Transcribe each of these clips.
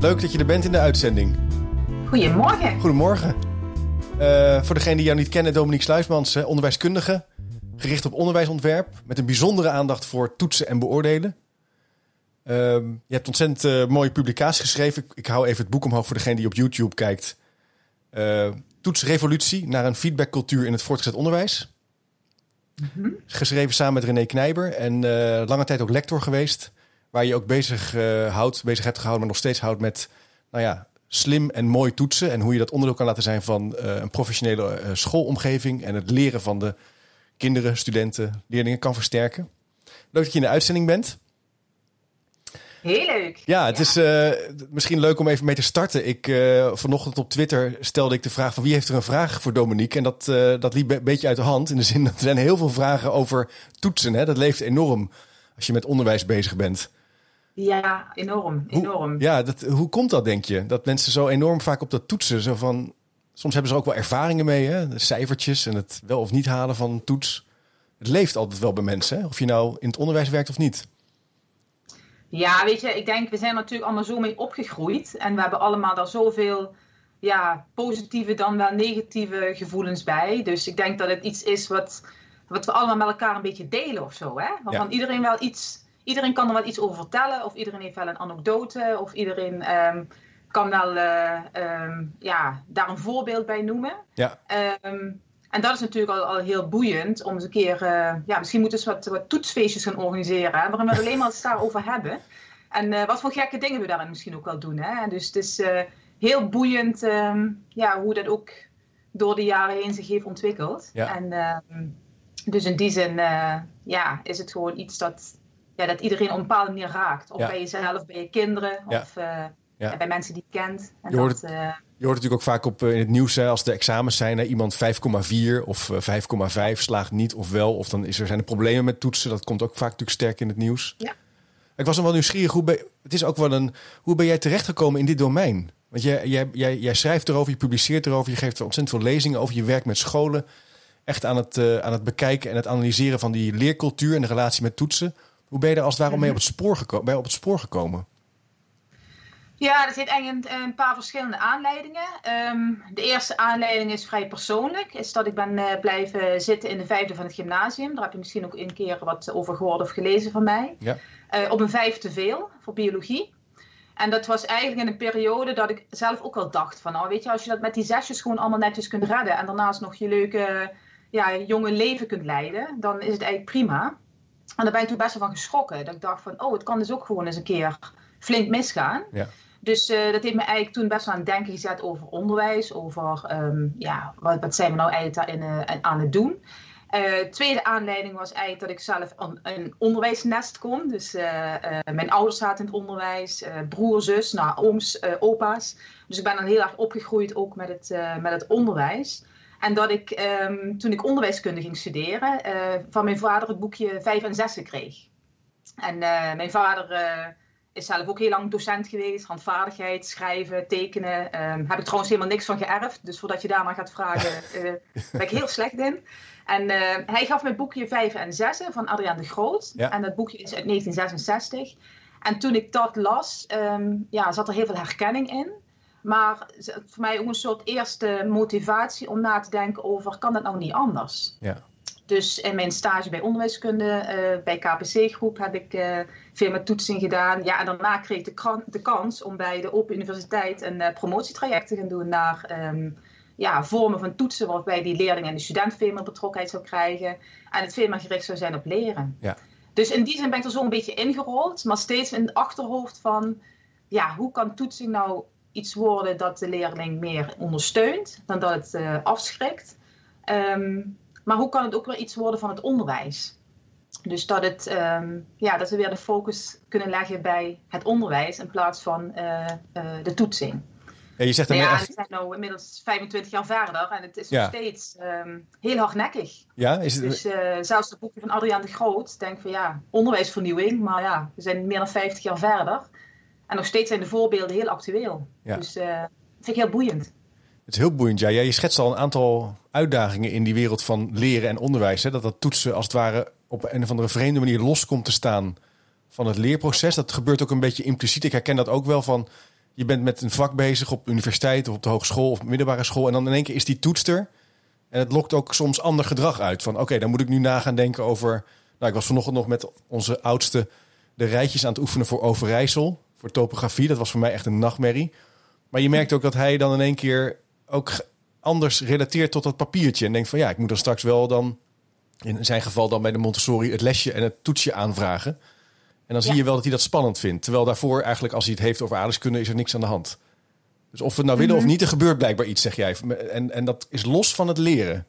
Leuk dat je er bent in de uitzending. Goedemorgen. Goedemorgen. Uh, voor degenen die jou niet kennen, Dominique Sluismans, onderwijskundige. Gericht op onderwijsontwerp. Met een bijzondere aandacht voor toetsen en beoordelen. Uh, je hebt ontzettend uh, mooie publicaties geschreven. Ik, ik, hou even het boek omhoog voor degene die op YouTube kijkt. Toetsrevolutie naar een feedbackcultuur in het voortgezet onderwijs. Mm -hmm. Geschreven samen met René Knijber. En lange tijd ook lector geweest waar je ook bezig uh, houdt, bezig hebt gehouden, maar nog steeds houdt met, nou ja, slim en mooi toetsen en hoe je dat onderdeel kan laten zijn van uh, een professionele uh, schoolomgeving en het leren van de kinderen, studenten, leerlingen kan versterken. Leuk dat je in de uitzending bent. Heel leuk. Ja, het is misschien leuk om even mee te starten. Ik, vanochtend op Twitter stelde ik de vraag van wie heeft er een vraag voor Dominique? En dat, dat liep een beetje uit de hand. In de zin dat er zijn heel veel vragen over toetsen. Hè? Dat leeft enorm als je met onderwijs bezig bent. Ja, enorm. enorm. Hoe, ja, dat, hoe komt dat, denk je? Dat mensen zo enorm vaak op dat toetsen, zo van... Soms hebben ze ook wel ervaringen mee, hè? De cijfertjes en het wel of niet halen van een toets. Het leeft altijd wel bij mensen, hè? of je nou in het onderwijs werkt of niet. Ja, weet je, ik denk, we zijn natuurlijk allemaal zo mee opgegroeid. En we hebben allemaal daar zoveel ja, positieve dan wel negatieve gevoelens bij. Dus ik denk dat het iets is wat, wat we allemaal met elkaar een beetje delen of zo. Hè? Waarvan ja. iedereen wel iets iedereen kan er wel iets over vertellen, of iedereen heeft wel een anekdote, of iedereen um, kan wel uh, um, ja, daar een voorbeeld bij noemen. Ja. Um, en dat is natuurlijk al, al heel boeiend om eens een keer, uh, ja, misschien moeten we wat, wat toetsfeestjes gaan organiseren, hè, waarin we het alleen maar het daarover hebben. En uh, wat voor gekke dingen we daarin misschien ook wel doen. Hè? Dus het is heel boeiend ja, hoe dat ook door de jaren heen zich heeft ontwikkeld. Ja. En dus in die zin ja, is het gewoon iets dat, ja, dat iedereen op een bepaalde manier raakt. Of Ja. bij jezelf, bij je kinderen, Ja. of eh, bij mensen die je kent. En Je hoort dat, eh, Je hoort natuurlijk ook vaak op, eh, in het nieuws hè, als de examens zijn. Hè, iemand 5,4 of eh, 5,5 slaagt niet of wel. Of dan is er, zijn er problemen met toetsen. Dat komt ook vaak natuurlijk sterk in het nieuws. Ja. Ik was dan wel nieuwsgierig. Hoe ben, het is ook wel een, hoe ben jij terechtgekomen in dit domein? Want jij, jij, jij, jij schrijft erover, je publiceert erover. Je geeft er ontzettend veel lezingen over. Je werkt met scholen. Echt aan het, aan het bekijken en het analyseren van die leercultuur en de relatie met toetsen. Hoe ben je er als het ware mee op het spoor, geko bij op het spoor gekomen? Ja, er zitten eigenlijk een, een paar verschillende aanleidingen. Ehm, de eerste aanleiding is vrij persoonlijk. Is dat ik ben eh, blijven zitten in de vijfde van het gymnasium. Daar heb je misschien ook een keer wat over gehoord of gelezen van mij. Ja. Eh, op een vijf te veel voor biologie. En dat was eigenlijk in een periode dat ik zelf ook wel dacht van... Nou, weet je, als je dat met die zesjes gewoon allemaal netjes kunt redden... en daarnaast nog je leuke, ja, jonge leven kunt leiden... dan is het eigenlijk prima. En daar ben ik toen best wel van geschrokken. Dat ik dacht van, oh, het kan dus ook gewoon eens een keer flink misgaan. Ja. Dus uh, dat heeft me eigenlijk toen best wel aan het denken gezet over onderwijs. Over, um, ja, wat, wat zijn we nou eigenlijk daarin uh, aan het doen. Uh, tweede aanleiding was eigenlijk dat ik zelf een, een onderwijsnest kom. Dus mijn ouders zaten in het onderwijs, broer, zus, nou, ooms, opa's. Dus ik ben dan heel erg opgegroeid ook met het, met het onderwijs. En dat ik, um, toen ik onderwijskunde ging studeren, van mijn vader het boekje 5 en 6 kreeg. En mijn vader is zelf ook heel lang docent geweest. Handvaardigheid, schrijven, tekenen. Um, heb ik trouwens helemaal niks van geërfd. Dus voordat je daarna gaat vragen, ben ik heel slecht in. En hij gaf me het boekje 5 en 6 van Adriaan de Groot. Ja. En dat boekje is uit 1966. En toen ik dat las, um, ja, zat er heel veel herkenning in. Maar voor mij ook een soort eerste motivatie om na te denken over, kan dat nou niet anders? Ja. Dus in mijn stage bij onderwijskunde, uh, bij KPC-groep, heb ik uh, veel met toetsing gedaan. Ja, en daarna kreeg ik de, de kans om bij de Open Universiteit een uh, promotietraject te gaan doen naar um, ja, vormen van toetsen, waarbij die leerling en de student veel meer betrokkenheid zou krijgen. En het veel meer gericht zou zijn op leren. Ja. Dus in die zin ben ik er zo een beetje ingerold, maar steeds in het achterhoofd van, ja, hoe kan toetsing nou iets worden dat de leerling meer ondersteunt dan dat het afschrikt? Um, maar hoe kan het ook weer iets worden van het onderwijs? Dus dat, het, ehm, ja, dat we weer de focus kunnen leggen bij het onderwijs in plaats van uh, uh, de toetsing. Ja, je zegt nou ja, echt... we zijn nu inmiddels 25 jaar verder en het is nog steeds um, heel hardnekkig. Ja, is het... Dus uh, zelfs het boekje van Adriaan de Groot denk van ja, onderwijsvernieuwing, maar ja, we zijn meer dan 50 jaar verder. En nog steeds zijn de voorbeelden heel actueel. Ja. Dus dat vind ik heel boeiend. Het is heel boeiend, ja. Je schetst al een aantal uitdagingen in die wereld van leren en onderwijs. Hè? Dat dat toetsen als het ware op een of andere vreemde manier los komt te staan van het leerproces. Dat gebeurt ook een beetje impliciet. Ik herken dat ook wel van je bent met een vak bezig op universiteit of op de hogeschool of middelbare school. En dan in één keer is die toets er. En het lokt ook soms ander gedrag uit. Van oké, dan moet ik nu na gaan denken over. Nou, ik was vanochtend nog met onze oudste de rijtjes aan het oefenen voor Overijssel. Voor topografie. Dat was voor mij echt een nachtmerrie. Maar je merkt ook dat hij dan in één keer ook anders relateert tot dat papiertje. En denkt van ja, ik moet dan straks wel dan, in zijn geval dan bij de Montessori, het lesje en het toetsje aanvragen. En dan zie je wel dat hij dat spannend vindt. Terwijl daarvoor eigenlijk, als hij het heeft over aardrijkskunde, is er niks aan de hand. Dus of we het nou willen of niet, er gebeurt blijkbaar iets, zeg jij. En, en dat is los van het leren.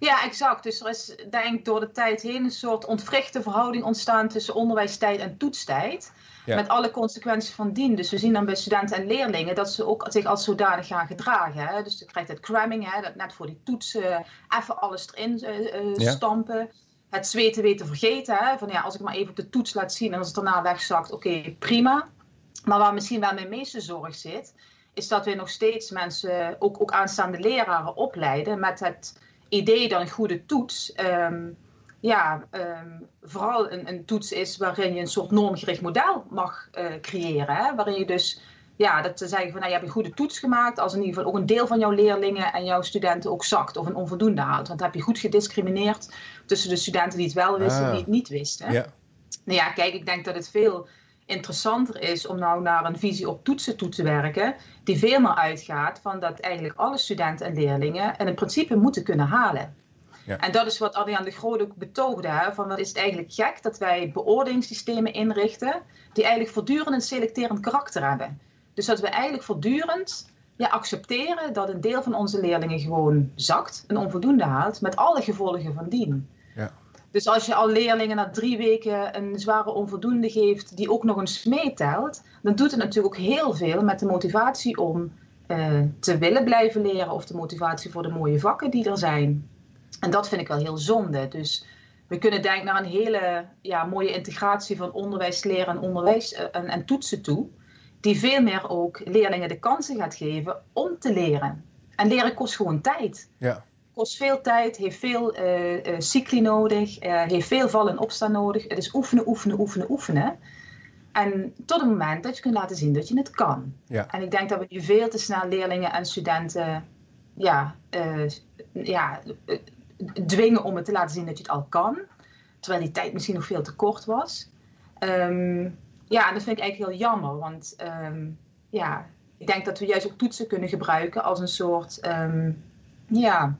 Ja, exact. Dus er is denk ik door de tijd heen een soort ontwrichte verhouding ontstaan tussen onderwijstijd en toetstijd. Met alle consequenties van dien. Dus we zien dan bij studenten en leerlingen dat ze ook zich als zodanig gaan gedragen. Hè? Dus je krijgt het cramming, hè? dat net voor die toetsen even alles erin uh, stampen. Het zweten weten vergeten. Hè? Van ja, als ik maar even op de toets laat zien en als het daarna wegzakt, oké, prima. Maar waar misschien wel mijn meeste zorg zit, is dat we nog steeds mensen, ook, ook aanstaande leraren, opleiden met het idee dat een goede toets. Um, ja, um, vooral een, een, toets is waarin je een soort normgericht model mag uh, creëren. Hè? Waarin je dus, ja, dat te zeggen van nou, je hebt een goede toets gemaakt, als in ieder geval ook een deel van jouw leerlingen en jouw studenten ook zakt of een onvoldoende haalt. Want dan heb je goed gediscrimineerd tussen de studenten die het wel wisten en ah. die het niet wisten. Ja. Nou ja, kijk, ik denk dat het veel interessanter is om nou naar een visie op toetsen toe te werken, die veel meer uitgaat van dat eigenlijk alle studenten en leerlingen en in principe moeten kunnen halen. Ja. En dat is wat Adriaan de Groot ook betoogde. Hè, van wat is het eigenlijk gek dat wij beoordelingssystemen inrichten die eigenlijk voortdurend een selecterend karakter hebben. Dus dat we eigenlijk voortdurend ja, accepteren dat een deel van onze leerlingen gewoon zakt, een onvoldoende haalt, met alle gevolgen van dien. Dus als je al leerlingen na drie weken een zware onvoldoende geeft, die ook nog eens meetelt, dan doet het natuurlijk ook heel veel met de motivatie om uh, te willen blijven leren of de motivatie voor de mooie vakken die er zijn. En dat vind ik wel heel zonde. Dus we kunnen denken naar een hele ja, mooie integratie van onderwijs, leren en, onderwijs, uh, en, en toetsen toe. Die veel meer ook leerlingen de kansen gaat geven om te leren. En leren kost gewoon tijd. Ja kost veel tijd, heeft veel uh, uh, cycli nodig, uh, heeft veel vallen en opstaan nodig. Het is oefenen, oefenen, oefenen, oefenen. En tot het moment dat je kunt laten zien dat je het kan. Ja. En ik denk dat we nu veel te snel leerlingen en studenten ja, ja, dwingen om het te laten zien dat je het al kan. Terwijl die tijd misschien nog veel te kort was. Um, ja, en dat vind ik eigenlijk heel jammer. Want um, ja, ik denk dat we juist ook toetsen kunnen gebruiken als een soort um, ja,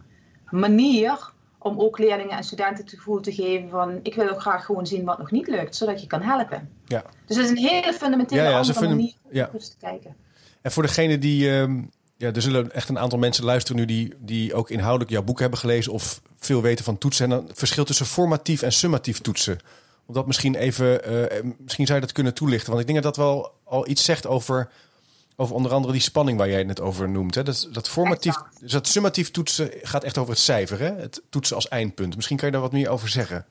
manier om ook leerlingen en studenten het gevoel te geven van ik wil ook graag gewoon zien wat nog niet lukt, zodat je kan helpen. Ja. Dus dat is een hele fundamentele ja, ja, andere manier om ja. te kijken. En voor degene die, um, ja, er zullen echt een aantal mensen luisteren nu die, die ook inhoudelijk jouw boek hebben gelezen of veel weten van toetsen. En dan het verschil tussen formatief en summatief toetsen. Om dat misschien even, uh, misschien zou je dat kunnen toelichten. Want ik denk dat dat wel al iets zegt over over onder andere die spanning waar jij het net over noemt. Hè? Dat, dat formatief, dus dat summatief toetsen gaat echt over het cijfer, hè? het toetsen als eindpunt. Misschien kan je daar wat meer over zeggen.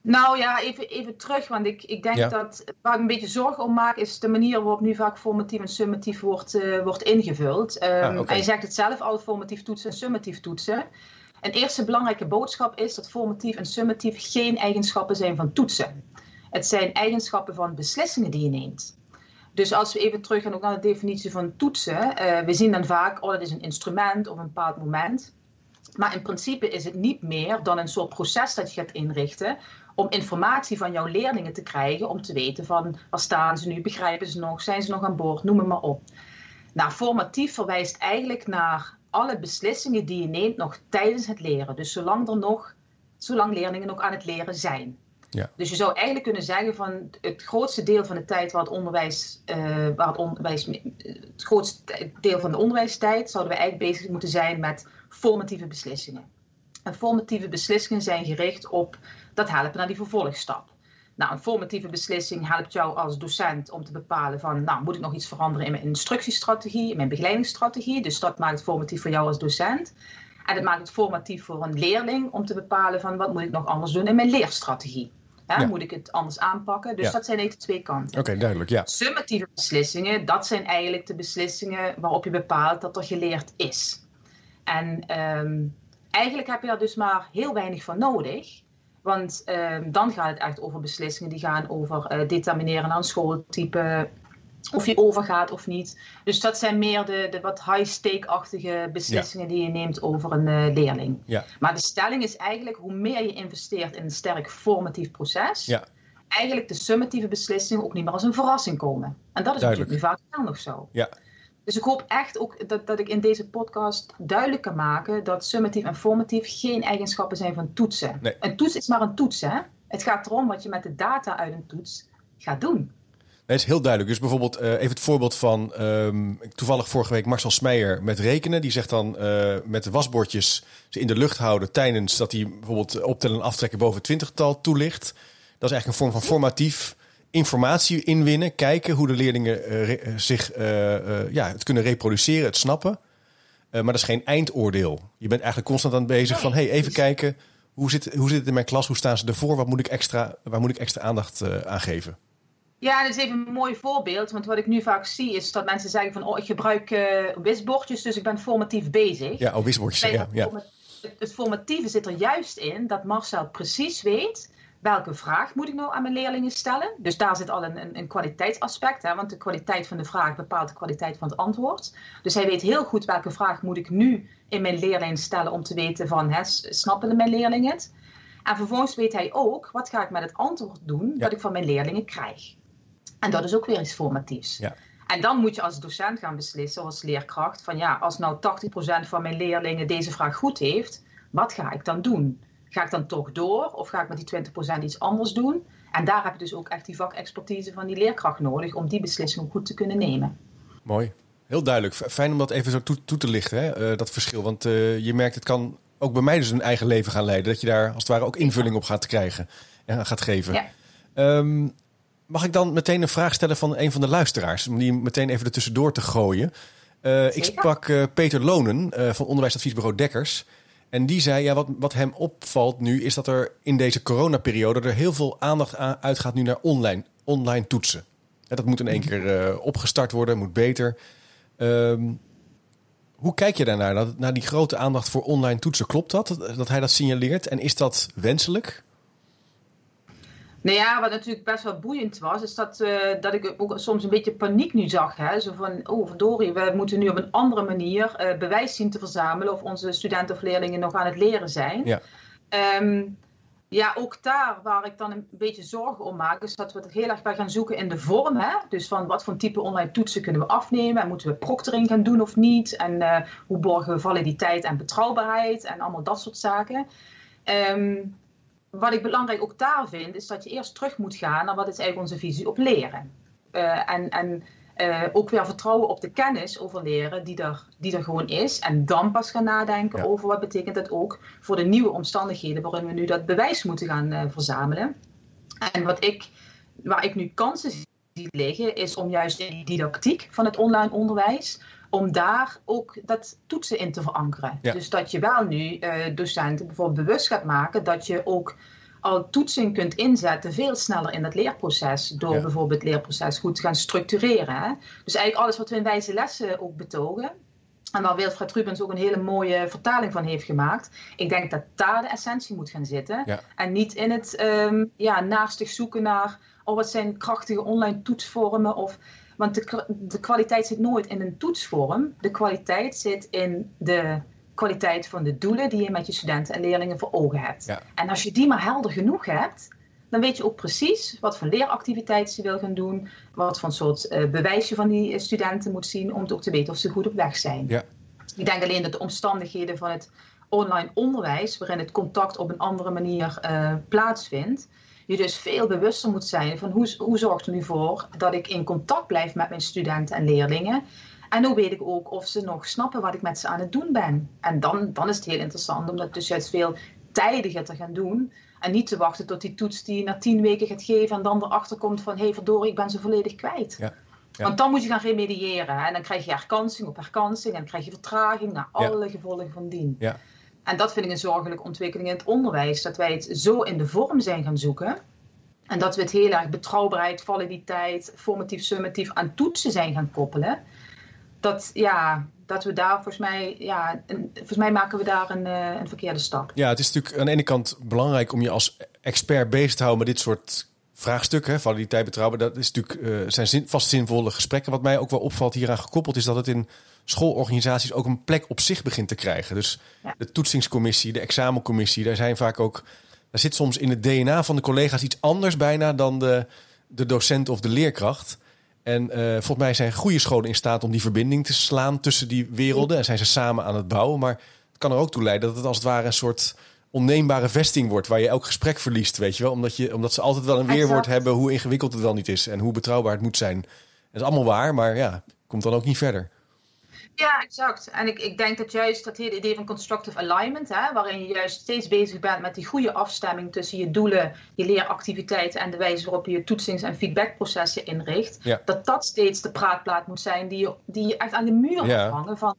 Nou ja, even, even terug, want ik, ik denk dat waar ik een beetje zorgen om maak, is de manier waarop nu vaak formatief en summatief wordt, uh, wordt ingevuld. Um, ah, En je zegt het zelf al, formatief toetsen en summatief toetsen. Een eerste belangrijke boodschap is dat formatief en summatief geen eigenschappen zijn van toetsen. Het zijn eigenschappen van beslissingen die je neemt. Dus als we even terug gaan ook naar de definitie van toetsen. Uh, we zien dan vaak, oh dat is een instrument of een bepaald moment. Maar in principe is het niet meer dan een soort proces dat je gaat inrichten om informatie van jouw leerlingen te krijgen, om te weten van waar staan ze nu, begrijpen ze nog, zijn ze nog aan boord, noem het maar op. Nou, formatief verwijst eigenlijk naar alle beslissingen die je neemt nog tijdens het leren. Dus zolang er nog, zolang leerlingen nog aan het leren zijn. Ja. Dus je zou eigenlijk kunnen zeggen van het grootste deel van de tijd waar het onderwijs, uh, waar het onderwijs, het grootste deel van de onderwijstijd zouden we eigenlijk bezig moeten zijn met formatieve beslissingen. En formatieve beslissingen zijn gericht op dat helpen naar die vervolgstap. Nou, een formatieve beslissing helpt jou als docent om te bepalen van, nou, moet ik nog iets veranderen in mijn instructiestrategie, in mijn begeleidingsstrategie. Dus dat maakt het formatief voor jou als docent. En het maakt het formatief voor een leerling om te bepalen van, wat moet ik nog anders doen in mijn leerstrategie. Ja, Moet ik het anders aanpakken? Dus dat zijn even twee kanten. Oké, duidelijk, ja. Summatieve beslissingen, dat zijn eigenlijk de beslissingen waarop je bepaalt dat er geleerd is. En um, eigenlijk heb je daar dus maar heel weinig van nodig. Want um, dan gaat het echt over beslissingen die gaan over uh, determineren aan schooltype, of je overgaat of niet. Dus dat zijn meer de, de wat high-stake-achtige beslissingen die je neemt over een uh, leerling. Ja. Maar de stelling is eigenlijk, hoe meer je investeert in een sterk formatief proces, ja. eigenlijk de summatieve beslissingen ook niet meer als een verrassing komen. En dat is Duidelijk. natuurlijk nu vaak wel nog zo. Ja. Dus ik hoop echt ook dat, dat ik in deze podcast duidelijk kan maken dat summatief en formatief geen eigenschappen zijn van toetsen. Nee. Een toets is maar een toets, hè? Het gaat erom wat je met de data uit een toets gaat doen. Het is heel duidelijk. Dus bijvoorbeeld uh, even het voorbeeld van um, toevallig vorige week Marcel Smeijer met rekenen. Die zegt dan uh, met de wasbordjes ze in de lucht houden tijdens dat hij bijvoorbeeld optellen en aftrekken boven het twintigtal toelicht. Dat is eigenlijk een vorm van formatief informatie inwinnen, kijken hoe de leerlingen uh, zich ja, het kunnen reproduceren, het snappen. maar dat is geen eindoordeel. Je bent eigenlijk constant aan bezig van hey, even kijken hoe zit, hoe zit het in mijn klas, hoe staan ze ervoor, wat moet ik extra, waar moet ik extra aandacht aan geven. Ja, dat is even een mooi voorbeeld. Want wat ik nu vaak zie is dat mensen zeggen van... oh, ik gebruik uh, wisbordjes, dus ik ben formatief bezig. Ja, oh, wisbordjes, ja. ja. Het formatieve zit er juist in dat Marcel precies weet... welke vraag moet ik nou aan mijn leerlingen stellen. Dus daar zit al een, een, een kwaliteitsaspect. Hè, want de kwaliteit van de vraag bepaalt de kwaliteit van het antwoord. Dus hij weet heel goed welke vraag moet ik nu in mijn leerlingen stellen... om te weten van, hè, snappen mijn leerlingen het? En vervolgens weet hij ook, wat ga ik met het antwoord doen... Ja. dat ik van mijn leerlingen krijg. En dat is ook weer iets formatiefs. Ja. En dan moet je als docent gaan beslissen, als leerkracht, van ja, als nou 80% van mijn leerlingen deze vraag goed heeft, wat ga ik dan doen? Ga ik dan toch door of ga ik met die 20% iets anders doen? En daar heb je dus ook echt die vakexpertise van die leerkracht nodig om die beslissing goed te kunnen nemen. Mooi. Heel duidelijk. Fijn om dat even zo toe, toe te lichten, hè? Uh, dat verschil. Want uh, je merkt, het kan ook bij mij dus een eigen leven gaan leiden. Dat je daar als het ware ook invulling op gaat krijgen en gaat geven. Ja. Um, Mag ik dan meteen een vraag stellen van een van de luisteraars? Om die meteen even ertussendoor te gooien. Uh, ik sprak uh, Peter Lonen uh, van onderwijsadviesbureau Dekkers. En die zei, ja, wat, wat hem opvalt nu... is dat er in deze coronaperiode er heel veel aandacht aan, uitgaat nu naar online, online toetsen. Ja, dat moet in één keer opgestart worden, moet beter. Um, hoe kijk je daarnaar, naar, naar die grote aandacht voor online toetsen? Klopt dat, dat hij dat signaleert? En is dat wenselijk? Nou ja, wat natuurlijk best wel boeiend was, is dat, uh, dat ik ook soms een beetje paniek nu zag. Hè? Zo van, oh verdorie, we moeten nu op een andere manier uh, bewijs zien te verzamelen of onze studenten of leerlingen nog aan het leren zijn. Ja, um, ja ook daar waar ik dan een beetje zorgen om maak, is dat we er heel erg bij gaan zoeken in de vorm. Hè? Dus van wat voor type online toetsen kunnen we afnemen en moeten we proctoring gaan doen of niet? En uh, hoe borgen we validiteit en betrouwbaarheid en allemaal dat soort zaken. Um, wat ik belangrijk ook daar vind, is dat je eerst terug moet gaan naar wat is eigenlijk onze visie op leren. Uh, en en uh, ook weer vertrouwen op de kennis over leren die er, die er gewoon is. En dan pas gaan nadenken Ja. over wat betekent dat ook voor de nieuwe omstandigheden waarin we nu dat bewijs moeten gaan uh, verzamelen. En wat ik, waar ik nu kansen zie liggen, is om juist in die didactiek van het online onderwijs om daar ook dat toetsen in te verankeren. Ja. Dus dat je wel nu uh, docenten bijvoorbeeld bewust gaat maken dat je ook al toetsing kunt inzetten veel sneller in het leerproces. Door Ja. bijvoorbeeld het leerproces goed te gaan structureren. Hè? Dus eigenlijk alles wat we in wijze lessen ook betogen. En waar Wilfred Rubens ook een hele mooie vertaling van heeft gemaakt. Ik denk dat daar de essentie moet gaan zitten. Ja. En niet in het um, ja, naastig zoeken naar... oh, wat zijn krachtige online toetsvormen of... Want de, de, kwaliteit zit nooit in een toetsvorm. De kwaliteit zit in de kwaliteit van de doelen die je met je studenten en leerlingen voor ogen hebt. Ja. En als je die maar helder genoeg hebt, dan weet je ook precies wat voor leeractiviteit ze wil gaan doen, wat voor soort uh, bewijs je van die studenten moet zien om ook te weten of ze goed op weg zijn. Ja. Ik denk alleen dat de omstandigheden van het online onderwijs, waarin het contact op een andere manier uh, plaatsvindt, je dus veel bewuster moet zijn van hoe, hoe zorgt er nu voor dat ik in contact blijf met mijn studenten en leerlingen. En hoe weet ik ook of ze nog snappen wat ik met ze aan het doen ben. En dan, dan is het heel interessant om dat dus juist veel tijdiger te gaan doen. En niet te wachten tot die toets die je na tien weken gaat geven en dan erachter komt van hé hey, verdorie, ik ben ze volledig kwijt. Ja. Ja. Want dan moet je gaan remediëren. Hè? En dan krijg je herkansing op herkansing en dan krijg je vertraging naar alle gevolgen van dien. Ja. En dat vind ik een zorgelijke ontwikkeling in het onderwijs. Dat wij het zo in de vorm zijn gaan zoeken. En dat we het heel erg betrouwbaarheid, validiteit, formatief, summatief aan toetsen zijn gaan koppelen. Dat, ja, dat we daar volgens mij, ja, een, volgens mij maken we daar een, uh, een verkeerde stap. Ja, het is natuurlijk aan de ene kant belangrijk om je als expert bezig te houden met dit soort vraagstukken. Validiteit, betrouwbaar, dat is natuurlijk, uh, zijn zin, vast zinvolle gesprekken. Wat mij ook wel opvalt hieraan gekoppeld is dat het in schoolorganisaties ook een plek op zich begint te krijgen. Dus ja. de toetsingscommissie, de examencommissie, daar zijn vaak ook. Daar zit soms in het DNA van de collega's iets anders bijna dan de, de docent of de leerkracht. En uh, volgens mij zijn goede scholen in staat om die verbinding te slaan tussen die werelden. En zijn ze samen aan het bouwen. Maar het kan er ook toe leiden dat het als het ware een soort onneembare vesting wordt. Waar je elk gesprek verliest, weet je wel. Omdat, je, omdat ze altijd wel een weerwoord hebben hoe ingewikkeld het wel niet is. En hoe betrouwbaar het moet zijn. Dat is allemaal waar, maar ja, komt dan ook niet verder. Ja, exact. En ik, ik denk dat juist dat hele idee van constructive alignment, hè, waarin je juist steeds bezig bent met die goede afstemming tussen je doelen, je leeractiviteiten en de wijze waarop je je toetsings- en feedbackprocessen inricht, ja. dat dat steeds de praatplaat moet zijn die je, die je echt aan de muur Ja. moet hangen van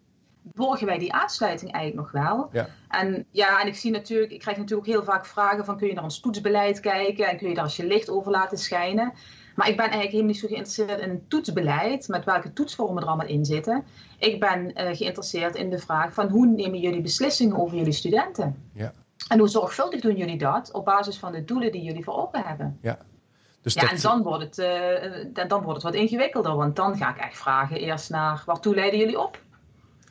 borgen wij die aansluiting eigenlijk nog wel? Ja. En ja, en ik zie natuurlijk, ik krijg natuurlijk heel vaak vragen van kun je naar ons toetsbeleid kijken en kun je daar als je licht over laten schijnen? Maar ik ben eigenlijk helemaal niet zo geïnteresseerd in toetsbeleid, met welke toetsvormen er allemaal in zitten. Ik ben uh, geïnteresseerd in de vraag van hoe nemen jullie beslissingen over jullie studenten? Ja. En hoe zorgvuldig doen jullie dat op basis van de doelen die jullie voor ogen hebben? Ja. Dus Ja, dat, en dan wordt, het, uh, dan wordt het wat ingewikkelder, want dan ga ik echt vragen eerst naar waartoe leiden jullie op?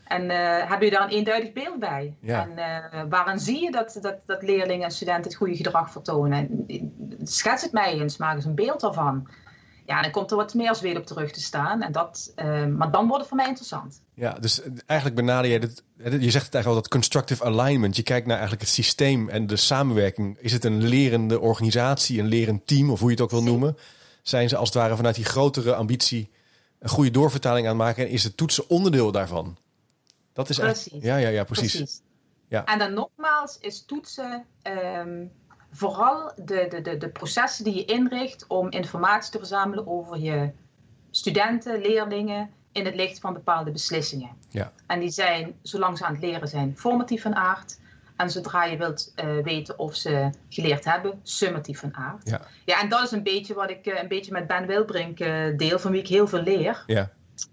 En uh, hebben jullie daar een eenduidig beeld bij? Ja. En uh, waarin zie je dat, dat, dat leerlingen en studenten het goede gedrag vertonen? En, schets het mij eens, maak eens een beeld daarvan. Ja, dan komt er wat meer zweet op terug te staan. En dat, uh, maar dan wordt het voor mij interessant. Ja, dus eigenlijk benader je het. Je zegt het eigenlijk al dat constructive alignment. Je kijkt naar eigenlijk het systeem en de samenwerking. Is het een lerende organisatie, een lerend team, of hoe je het ook wil noemen? Zijn ze als het ware vanuit die grotere ambitie een goede doorvertaling aan het maken? En is het toetsen onderdeel daarvan? Dat is precies. Echt, ja, ja, ja, precies. precies. Ja. En dan nogmaals is toetsen um, vooral de, de, de, de processen die je inricht om informatie te verzamelen over je studenten, leerlingen in het licht van bepaalde beslissingen. Ja. En die zijn, zolang ze aan het leren zijn, formatief van aard. En zodra je wilt uh, weten of ze geleerd hebben, summatief van aard. Ja. ja, en dat is een beetje wat ik uh, een beetje met Ben Wilbrink uh, deel, van wie ik heel veel leer. Ja.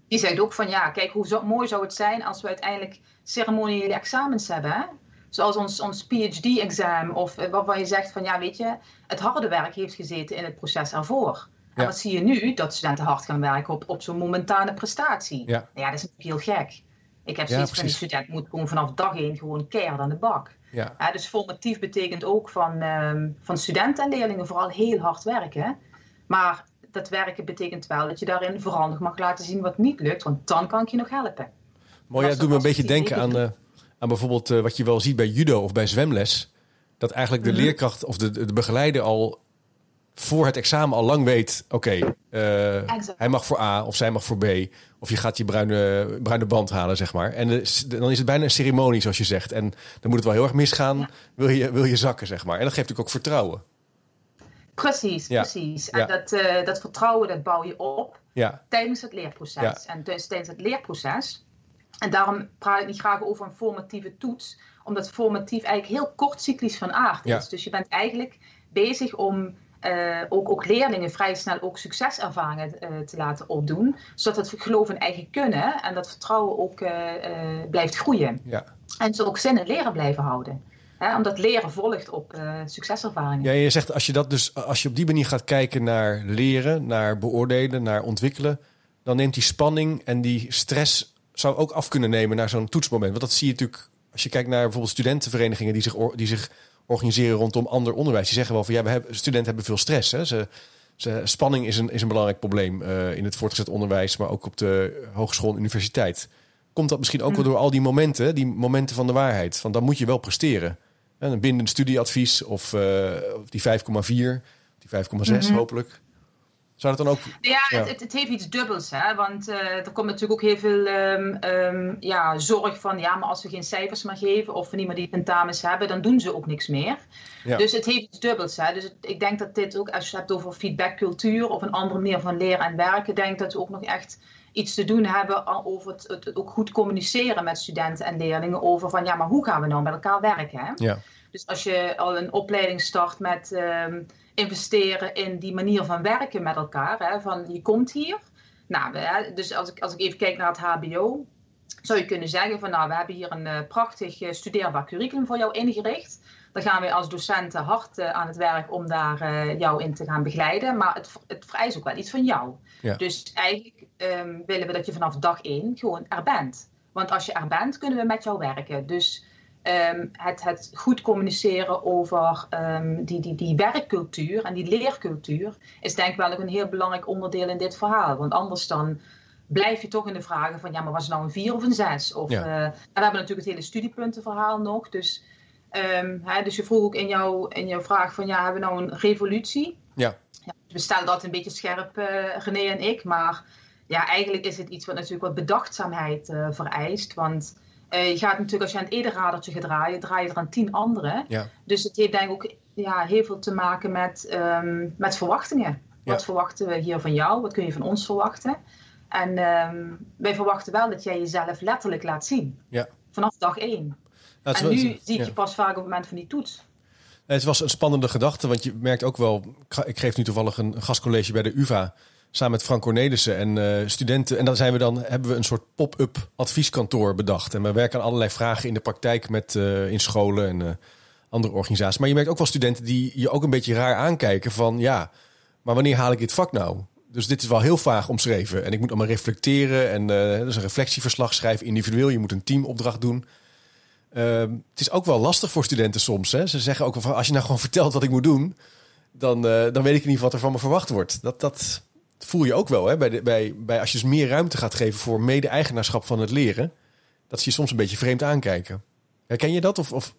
Die zegt ook van ja, kijk hoe zo, mooi zou het zijn als we uiteindelijk ceremoniële examens hebben. Hè? Zoals ons, ons PhD-examen of waarvan je zegt van ja, weet je, het harde werk heeft gezeten in het proces ervoor. Ja. En wat zie je nu? Dat studenten hard gaan werken op, op zo'n momentane prestatie. Ja. ja, dat is natuurlijk heel gek. Ik heb zoiets ja, van die student moet gewoon vanaf dag één gewoon keihard aan de bak. Ja. Ja, dus formatief betekent ook van, um, van studenten en leerlingen vooral heel hard werken. Maar dat werken betekent wel dat je daarin nog mag laten zien wat niet lukt, want dan kan ik je nog helpen. Mooi, dat doet me een beetje denken aan, uh, aan bijvoorbeeld uh, wat je wel ziet bij judo of bij zwemles. Dat eigenlijk de mm -hmm. leerkracht of de, de begeleider al voor het examen al lang weet: oké, okay, uh, hij mag voor A of zij mag voor B. Of je gaat je bruine, bruine band halen, zeg maar. En de, dan is het bijna een ceremonie, zoals je zegt. En dan moet het wel heel erg misgaan, ja. wil, je, wil je zakken, zeg maar. En dat geeft natuurlijk ook vertrouwen. Precies, precies. En dat, uh, dat vertrouwen dat bouw je op tijdens het leerproces. En dus tijdens het leerproces. En daarom praat ik niet graag over een formatieve toets, omdat formatief eigenlijk heel kort cyclisch van aard is. Dus je bent eigenlijk bezig om uh, ook, ook leerlingen vrij snel ook succeservaringen uh, te laten opdoen, zodat het geloof in eigen kunnen en dat vertrouwen ook blijft groeien. Ja. En ze ook zin in leren blijven houden. Hè, omdat leren volgt op uh, succeservaringen. Ja, je zegt als je dat dus als je op die manier gaat kijken naar leren, naar beoordelen, naar ontwikkelen, dan neemt die spanning en die stress zou ook af kunnen nemen naar zo'n toetsmoment. Want dat zie je natuurlijk als je kijkt naar bijvoorbeeld studentenverenigingen die zich, die zich organiseren rondom ander onderwijs. Die zeggen wel van ja, we hebben, studenten hebben veel stress. Hè? Ze, ze, spanning is een, is een belangrijk probleem uh, in het voortgezet onderwijs, maar ook op de hogeschool en universiteit. Komt dat misschien ook wel door al die momenten, die momenten van de waarheid? Van dan moet je wel presteren. Een bindend studieadvies of, uh, of die 5,4, die 5,6 mm -hmm. hopelijk. Zou dat dan ook... Ja, Het, het, het, heeft iets dubbels, hè? want uh, er komt natuurlijk ook heel veel um, um, ja, zorg van, ja, maar als we geen cijfers meer geven of we niet meer die tentamens hebben, dan doen ze ook niks meer. Ja. Dus het heeft iets dubbels. Hè? Dus het, ik denk dat dit ook, als je het hebt over feedbackcultuur of een andere manier van leren en werken, denk dat we ook nog echt iets te doen hebben over het, het, ook goed communiceren met studenten en leerlingen over van, ja, maar hoe gaan we nou met elkaar werken? Hè? Ja. Dus als je al een opleiding start met um, investeren in die manier van werken met elkaar, hè, van je komt hier. Nou, hè, dus als ik, als ik even kijk naar het HBO, zou je kunnen zeggen van nou, we hebben hier een uh, prachtig uh, studeerbaar curriculum voor jou ingericht. Dan gaan we als docenten hard uh, aan het werk om daar jou in te gaan begeleiden. Maar het, het vereist ook wel iets van jou. Ja. Dus eigenlijk um, willen we dat je vanaf dag één gewoon er bent. Want als je er bent, kunnen we met jou werken. Dus um, het, het, goed communiceren over um, die, die, die werkcultuur en die leercultuur is denk ik wel ook een heel belangrijk onderdeel in dit verhaal. Want anders dan blijf je toch in de vragen van ja, maar was het nou een vier of een zes? Of, ja. uh, en we hebben natuurlijk het hele studiepuntenverhaal nog. Dus, um, hè, dus je vroeg ook in, jou, in jouw vraag van ja, hebben we nou een revolutie? Ja. ja we stellen dat een beetje scherp, uh, René en ik, maar ja, eigenlijk is het iets wat natuurlijk wat bedachtzaamheid uh, vereist. Want uh, je gaat natuurlijk, als je aan het gaat draaien, draai je er aan tien anderen. Ja. Dus het heeft denk ik ook ja, heel veel te maken met, um, met verwachtingen. Wat Ja. verwachten we hier van jou? Wat kun je van ons verwachten? En um, wij verwachten wel dat jij jezelf letterlijk laat zien. Ja. Vanaf dag één. Dat en nu zie ik je pas vaak op het moment van die toets. Het was een spannende gedachte, want je merkt ook wel... ik geef nu toevallig een gastcollege bij de UvA... samen met Frank Cornelissen en eh, studenten. En dan, zijn we dan hebben we een soort pop-up advieskantoor bedacht. En we werken aan allerlei vragen in de praktijk... met eh, in scholen en eh, andere organisaties. Maar je merkt ook wel studenten die je ook een beetje raar aankijken van... ja, maar wanneer haal ik dit vak nou? Dus dit is wel heel vaag omschreven. En ik moet allemaal reflecteren en dus een reflectieverslag schrijven individueel. Je moet een teamopdracht doen. Ehm, het is ook wel lastig voor studenten soms. Hè? Ze zeggen ook van als je nou gewoon vertelt wat ik moet doen, dan, eh, dan weet ik niet wat er van me verwacht wordt. Dat, dat voel je ook wel hè? Bij, de, bij, bij als je dus meer ruimte gaat geven voor mede-eigenaarschap van het leren. Dat ze je soms een beetje vreemd aankijken. Herken je dat? Of, of...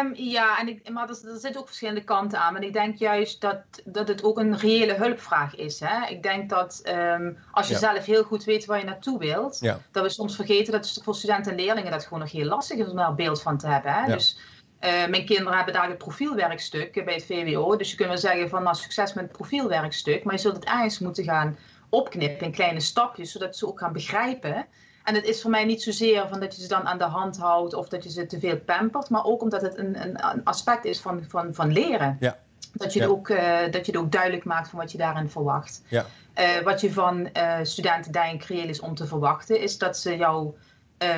Um, ja, en ik, maar er, er zitten ook verschillende kanten aan. Maar ik denk juist dat, dat het ook een reële hulpvraag is. Hè? Ik denk dat um, als je Ja. zelf heel goed weet waar je naartoe wilt, Ja. dat we soms vergeten dat het voor studenten en leerlingen dat gewoon nog heel lastig is om daar een beeld van te hebben. Hè? Ja. Dus uh, mijn kinderen hebben daar het profielwerkstuk bij het VWO. Dus je kunt wel zeggen van nou, succes met het profielwerkstuk. Maar je zult het ergens moeten gaan opknippen in kleine stapjes, zodat ze ook gaan begrijpen. En het is voor mij niet zozeer van dat je ze dan aan de hand houdt of dat je ze te veel pampert, maar ook omdat het een, een, een aspect is van, van, van leren. Ja. Dat, je Ja. ook, uh, dat je het ook duidelijk maakt van wat je daarin verwacht. Ja. Uh, wat je van uh, studenten ik reëel is om te verwachten, is dat ze jou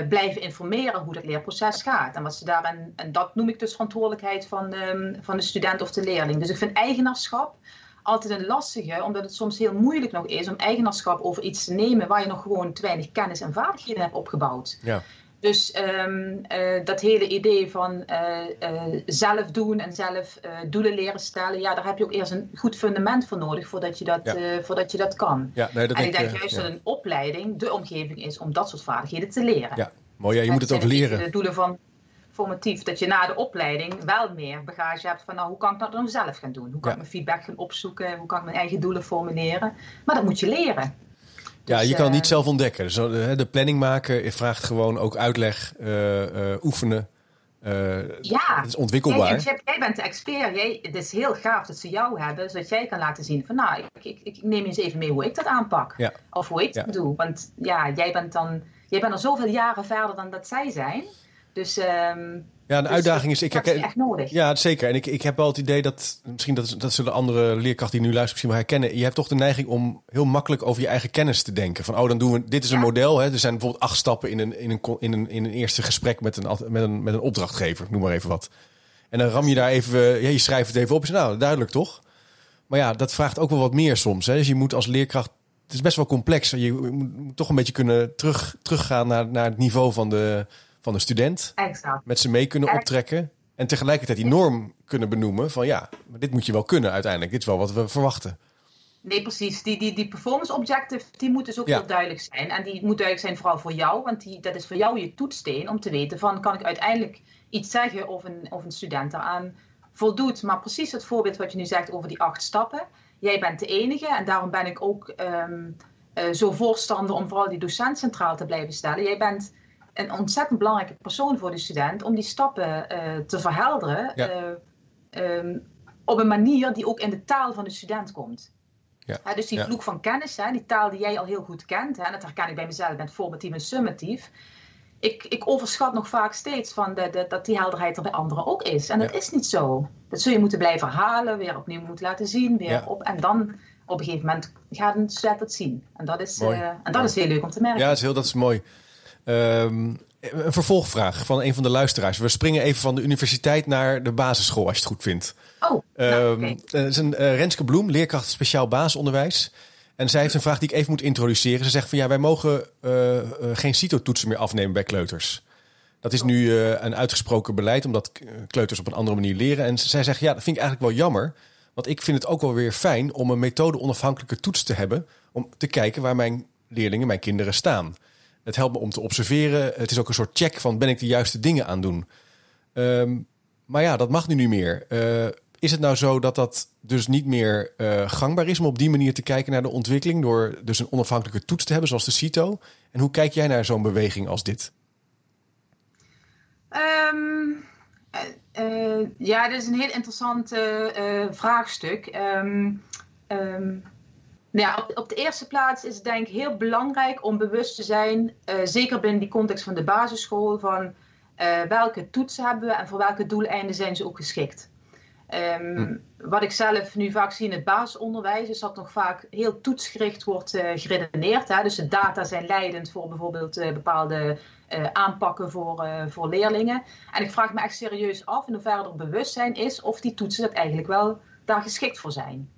blijven informeren hoe dat leerproces gaat. En wat ze daarin, en dat noem ik dus verantwoordelijkheid van, um, van de student of de leerling. Dus ik vind eigenaarschap altijd een lastige, omdat het soms heel moeilijk nog is om eigenaarschap over iets te nemen waar je nog gewoon te weinig kennis en vaardigheden hebt opgebouwd. Ja. Dus um, uh, dat hele idee van uh, uh, zelf doen en zelf doelen leren stellen, ja, daar heb je ook eerst een goed fundament voor nodig voordat je dat, Ja. voordat, je dat kan. Ja, nee, dat en ik denk eh, juist ja. dat een opleiding de omgeving is om dat soort vaardigheden te leren. Ja, mooi. Ja, je moet het ook leren. De doelen van formatief, dat je na de opleiding wel meer bagage hebt van nou, hoe kan ik dat dan zelf gaan doen? Hoe kan Ja. ik mijn feedback gaan opzoeken? Hoe kan ik mijn eigen doelen formuleren? Maar dat moet je leren. Ja, Dus, je kan het eh, niet zelf ontdekken. Dus, de planning maken vraagt gewoon ook uitleg, eh, eh, oefenen. Ja. Het is ontwikkelbaar. Jij, jij, jij bent de expert. Jij, het is heel gaaf dat ze jou hebben, zodat jij kan laten zien van nou, ik, ik, ik neem eens even mee hoe ik dat aanpak. Ja. Of hoe ik Ja. dat doe. Want ja, jij bent dan, jij bent al zoveel jaren verder dan dat zij zijn. Dus, ehm Ja, de dus uitdaging is... Ik is herken, echt nodig. ja, zeker. En ik, ik heb wel het idee dat... Misschien dat, dat zullen andere leerkrachten die nu luisteren misschien wel herkennen. Je hebt toch de neiging om heel makkelijk over je eigen kennis te denken. Van, oh, dan doen we... Dit is een Ja. model. Hè. Er zijn bijvoorbeeld acht stappen in een, in een, in een, in een eerste gesprek met een, met, een, met een opdrachtgever. Noem maar even wat. En dan ram je daar even... Ja, je schrijft het even op. Zegt, nou, duidelijk toch? Maar ja, dat vraagt ook wel wat meer soms. Hè. Dus je moet als leerkracht... Het is best wel complex. Je moet, moet toch een beetje kunnen terug, teruggaan naar, naar het niveau van de, van de student Exact. met ze mee kunnen optrekken. En tegelijkertijd die norm kunnen benoemen van ja, maar dit moet je wel kunnen uiteindelijk. Dit is wel wat we verwachten. Nee, precies. Die, die, die performance objective, die moet dus ook Ja. heel duidelijk zijn. En die moet duidelijk zijn vooral voor jou, want die, dat is voor jou je toetssteen om te weten van, kan ik uiteindelijk iets zeggen of een, of een student daaraan voldoet. Maar precies het voorbeeld wat je nu zegt over die acht stappen. Jij bent de enige en daarom ben ik ook um, uh, zo voorstander om vooral die docent centraal te blijven stellen. Jij bent een ontzettend belangrijke persoon voor de student om die stappen uh, te verhelderen. Ja. Um, op een manier die ook in de taal van de student komt. Ja. dus die vloek van kennis, hè, die taal die jij al heel goed kent, hè, en dat herken ik bij mezelf met formatief en summatief. Ik, ik overschat nog vaak steeds van de, de, dat die helderheid er bij anderen ook is. En dat is niet zo. Dat zul je moeten blijven herhalen, weer opnieuw moeten laten zien. Weer op, en dan op een gegeven moment gaat een student het zien. En dat is, uh, en dat is heel leuk om te merken. Ja, dat is, heel, dat is mooi. Um, een vervolgvraag van een van de luisteraars. We springen even van de universiteit naar de basisschool, als je het goed vindt. Oh, nou, um, Het is een uh, Renske Bloem, leerkracht speciaal basisonderwijs. En zij heeft een vraag die ik even moet introduceren. Ze zegt van ja, wij mogen uh, uh, geen CITO-toetsen meer afnemen bij kleuters. Dat is nu een uitgesproken beleid, omdat kleuters op een andere manier leren. En zij zegt ja, dat vind ik eigenlijk wel jammer. Want ik vind het ook wel weer fijn om een methode-onafhankelijke toets te hebben. Om te kijken waar mijn leerlingen, mijn kinderen staan. Het helpt me om te observeren. Het is ook een soort check van ben ik de juiste dingen aan doen. Um, maar ja, dat mag nu niet meer. Uh, is het nou zo dat dat dus niet meer uh, gangbaar is om op die manier te kijken naar de ontwikkeling door dus een onafhankelijke toets te hebben zoals de CITO? En hoe kijk jij naar zo'n beweging als dit? Um, uh, ja, dat is een heel interessant vraagstuk. Um, nou ja, op, de eerste plaats is het denk ik heel belangrijk om bewust te zijn, uh, zeker binnen die context van de basisschool, van uh, welke toetsen hebben we en voor welke doeleinden zijn ze ook geschikt. Um, hm. Wat ik zelf nu vaak zie in het basisonderwijs is dat nog vaak heel toetsgericht wordt uh, geredeneerd. Hè? Dus de data zijn leidend voor bijvoorbeeld bepaalde aanpakken voor, voor leerlingen. En ik vraag me echt serieus af in hoeverre er bewustzijn is of die toetsen dat eigenlijk wel daar geschikt voor zijn.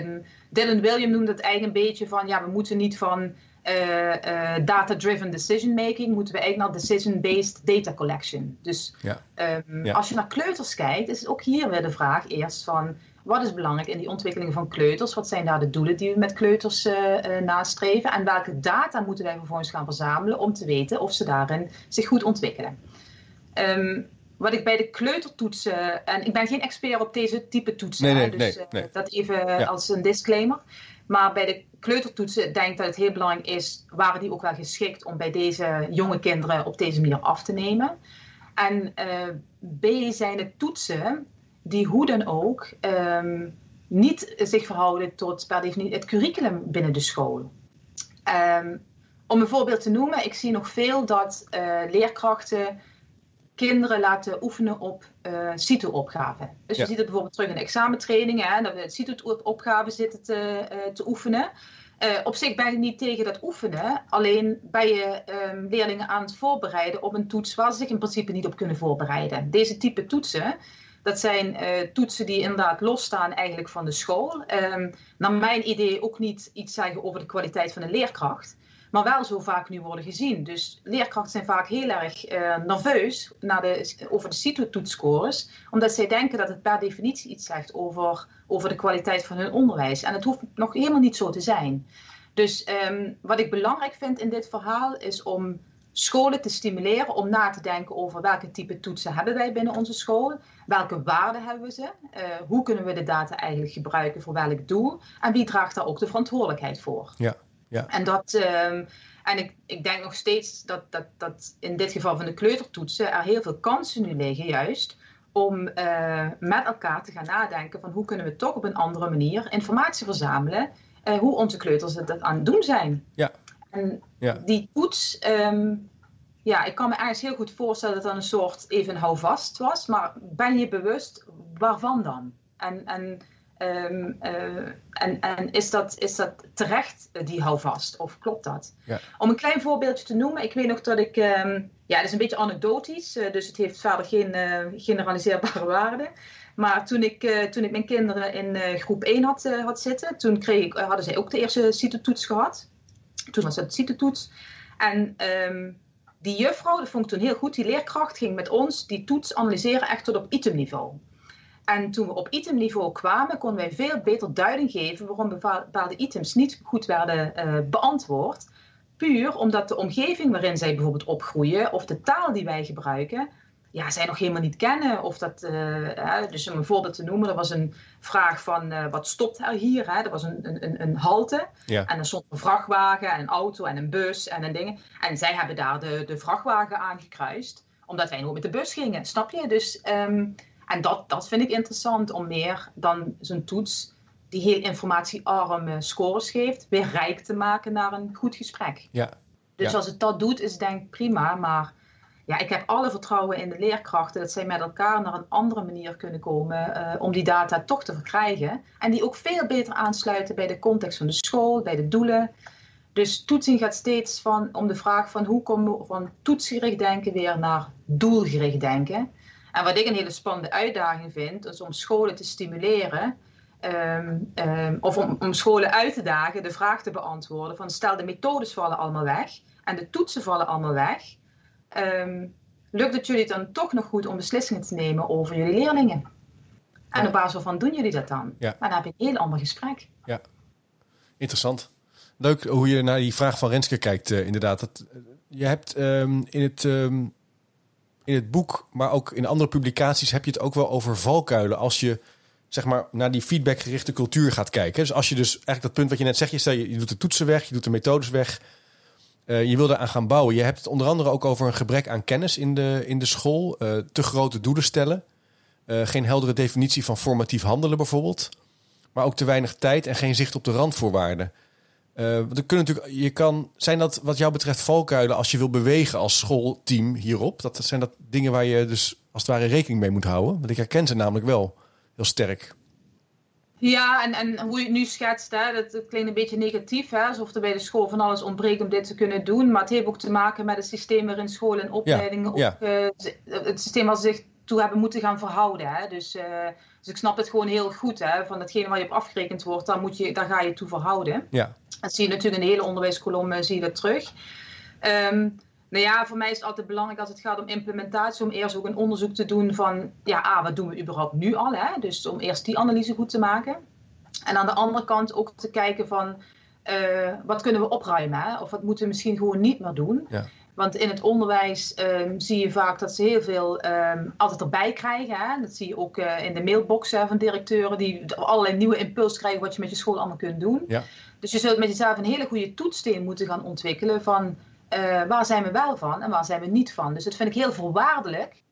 Um, Dylan William noemde het eigenlijk een beetje van, ja, we moeten niet van uh, uh, data-driven decision making, moeten we eigenlijk naar decision-based data collection. Dus ja. Um, ja. als je naar kleuters kijkt, is het ook hier weer de vraag eerst van, wat is belangrijk in die ontwikkeling van kleuters? Wat zijn daar de doelen die we met kleuters uh, nastreven? En welke data moeten wij vervolgens gaan verzamelen om te weten of ze daarin zich goed ontwikkelen? Um, wat ik bij de kleutertoetsen, en ik ben geen expert op deze type toetsen, nee, nee, dus nee. Uh, dat even ja. als een disclaimer. Maar bij de kleutertoetsen denk ik dat het heel belangrijk is, waren die ook wel geschikt om bij deze jonge kinderen op deze manier af te nemen. En uh, B zijn het toetsen die hoe dan ook um, niet zich verhouden tot per definitie het curriculum binnen de school. Um, om een voorbeeld te noemen, ik zie nog veel dat uh, leerkrachten kinderen laten oefenen op uh, CITO-opgaven. Dus ja. je ziet het bijvoorbeeld terug in examentrainingen, hè, dat we CITO-opgaven zitten te, uh, te oefenen. Uh, op zich ben ik niet tegen dat oefenen, alleen ben je um, leerlingen aan het voorbereiden op een toets waar ze zich in principe niet op kunnen voorbereiden. Deze type toetsen, dat zijn toetsen die inderdaad losstaan eigenlijk van de school. Um, naar mijn idee ook niet iets zeggen over de kwaliteit van een leerkracht maar wel zo vaak nu worden gezien. Dus leerkrachten zijn vaak heel erg uh, nerveus de, over de CITO-toetscores, omdat zij denken dat het per definitie iets zegt over, over de kwaliteit van hun onderwijs. En het hoeft nog helemaal niet zo te zijn. Dus um, wat ik belangrijk vind in dit verhaal is om scholen te stimuleren om na te denken over welke type toetsen hebben wij binnen onze school, welke waarden hebben we ze, uh, hoe kunnen we de data eigenlijk gebruiken voor welk doel en wie draagt daar ook de verantwoordelijkheid voor. Ja. Ja. En, dat, um, en ik, ik denk nog steeds dat, dat, dat in dit geval van de kleutertoetsen er heel veel kansen nu liggen juist om uh, met elkaar te gaan nadenken van hoe kunnen we toch op een andere manier informatie verzamelen uh, hoe onze kleuters het aan het doen zijn. Ja. En ja. die toets, um, ja, ik kan me ergens heel goed voorstellen dat dat een soort even houvast was, maar ben je bewust waarvan dan? En, en Um, uh, en, en is, dat, is dat terecht, die houvast? Of klopt dat? Ja. Om een klein voorbeeldje te noemen. Ik weet nog dat ik... Um, ja, het is een beetje anekdotisch. Uh, dus het heeft verder geen uh, generaliseerbare waarde. Maar toen ik, toen ik mijn kinderen in groep 1 had, had zitten... Toen kreeg ik, hadden zij ook de eerste CITO-toets gehad. Toen was het CITO-toets. En... Um, die juffrouw, dat vond ik toen heel goed, die leerkracht ging met ons die toets analyseren echt tot op itemniveau. En toen we op itemniveau kwamen, konden wij veel beter duiding geven waarom bepaalde items niet goed werden uh, beantwoord. Puur omdat de omgeving waarin zij bijvoorbeeld opgroeien of de taal die wij gebruiken ja, zij nog helemaal niet kennen. Of dat, uh, dus om een voorbeeld te noemen, er was een vraag van uh, wat stopt er hier? Hè? Er was een, een, een halte ja. en er stond een vrachtwagen en een auto en een bus en een ding. En zij hebben daar de, de vrachtwagen aangekruist, omdat wij nog met de bus gingen, snap je? Dus, um, en dat, dat vind ik interessant om meer dan zo'n toets die heel informatiearme scores geeft, weer rijk te maken naar een goed gesprek. Ja. Dus als het dat doet, is denk ik prima, maar ja, ik heb alle vertrouwen in de leerkrachten dat zij met elkaar naar een andere manier kunnen komen uh, om die data toch te verkrijgen. En die ook veel beter aansluiten bij de context van de school, bij de doelen. Dus toetsing gaat steeds van, om de vraag van hoe komen we van toetsgericht denken weer naar doelgericht denken. En wat ik een hele spannende uitdaging vind, is om scholen te stimuleren. Um, um, of om, om scholen uit te dagen de vraag te beantwoorden van stel de methodes vallen allemaal weg en de toetsen vallen allemaal weg um, lukt het jullie dan toch nog goed om beslissingen te nemen over jullie leerlingen? En ja. op basis waarvan doen jullie dat dan? Ja. Maar dan heb je een heel ander gesprek. Ja, interessant. Leuk hoe je naar die vraag van Renske kijkt, uh, inderdaad. Dat, uh, je hebt in, het, in het boek, maar ook in andere publicaties, heb je het ook wel over valkuilen als je zeg maar naar die feedbackgerichte cultuur gaat kijken. Dus als je dus eigenlijk dat punt wat je net zegt, je, stel, je, je doet de toetsen weg, je doet de methodes weg. Uh, je wil eraan gaan bouwen. Je hebt het onder andere ook over een gebrek aan kennis in de, in de school. Uh, te grote doelen stellen. Uh, geen heldere definitie van formatief handelen bijvoorbeeld. Maar ook te weinig tijd en geen zicht op de randvoorwaarden. Er kunnen natuurlijk, je kan, zijn dat wat jou betreft valkuilen als je wil bewegen als schoolteam hierop? Dat zijn dat dingen waar je dus als het ware rekening mee moet houden? Want ik herken ze namelijk wel heel sterk. Ja, en, en hoe je het nu schetst, hè, dat, dat klinkt een beetje negatief. Hè, alsof er bij de school van alles ontbreekt om dit te kunnen doen. Maar het heeft ook te maken met het systeem waarin scholen en opleidingen ja, ja. Ook, uh, het systeem ze zich toe hebben moeten gaan verhouden. Hè. Dus, uh, dus ik snap het gewoon heel goed. Hè, van datgene waar je op afgerekend wordt, daar, moet je, daar ga je toe verhouden. Ja. Dat zie je natuurlijk in de hele onderwijskolom zie je dat terug. Um, nou ja, voor mij is het altijd belangrijk als het gaat om implementatie, om eerst ook een onderzoek te doen van, ja, ah, wat doen we überhaupt nu al? Hè? Dus om eerst die analyse goed te maken. En aan de andere kant ook te kijken van, uh, wat kunnen we opruimen? Hè? Of wat moeten we misschien gewoon niet meer doen? Ja. Want in het onderwijs um, zie je vaak dat ze heel veel um, altijd erbij krijgen. Hè? Dat zie je ook uh, in de mailboxen van directeuren die allerlei nieuwe impuls krijgen wat je met je school allemaal kunt doen. Ja. Dus je zult met jezelf een hele goede toetssteen moeten gaan ontwikkelen van uh, waar zijn we wel van en waar zijn we niet van. Dus dat vind ik heel voorwaardelijk.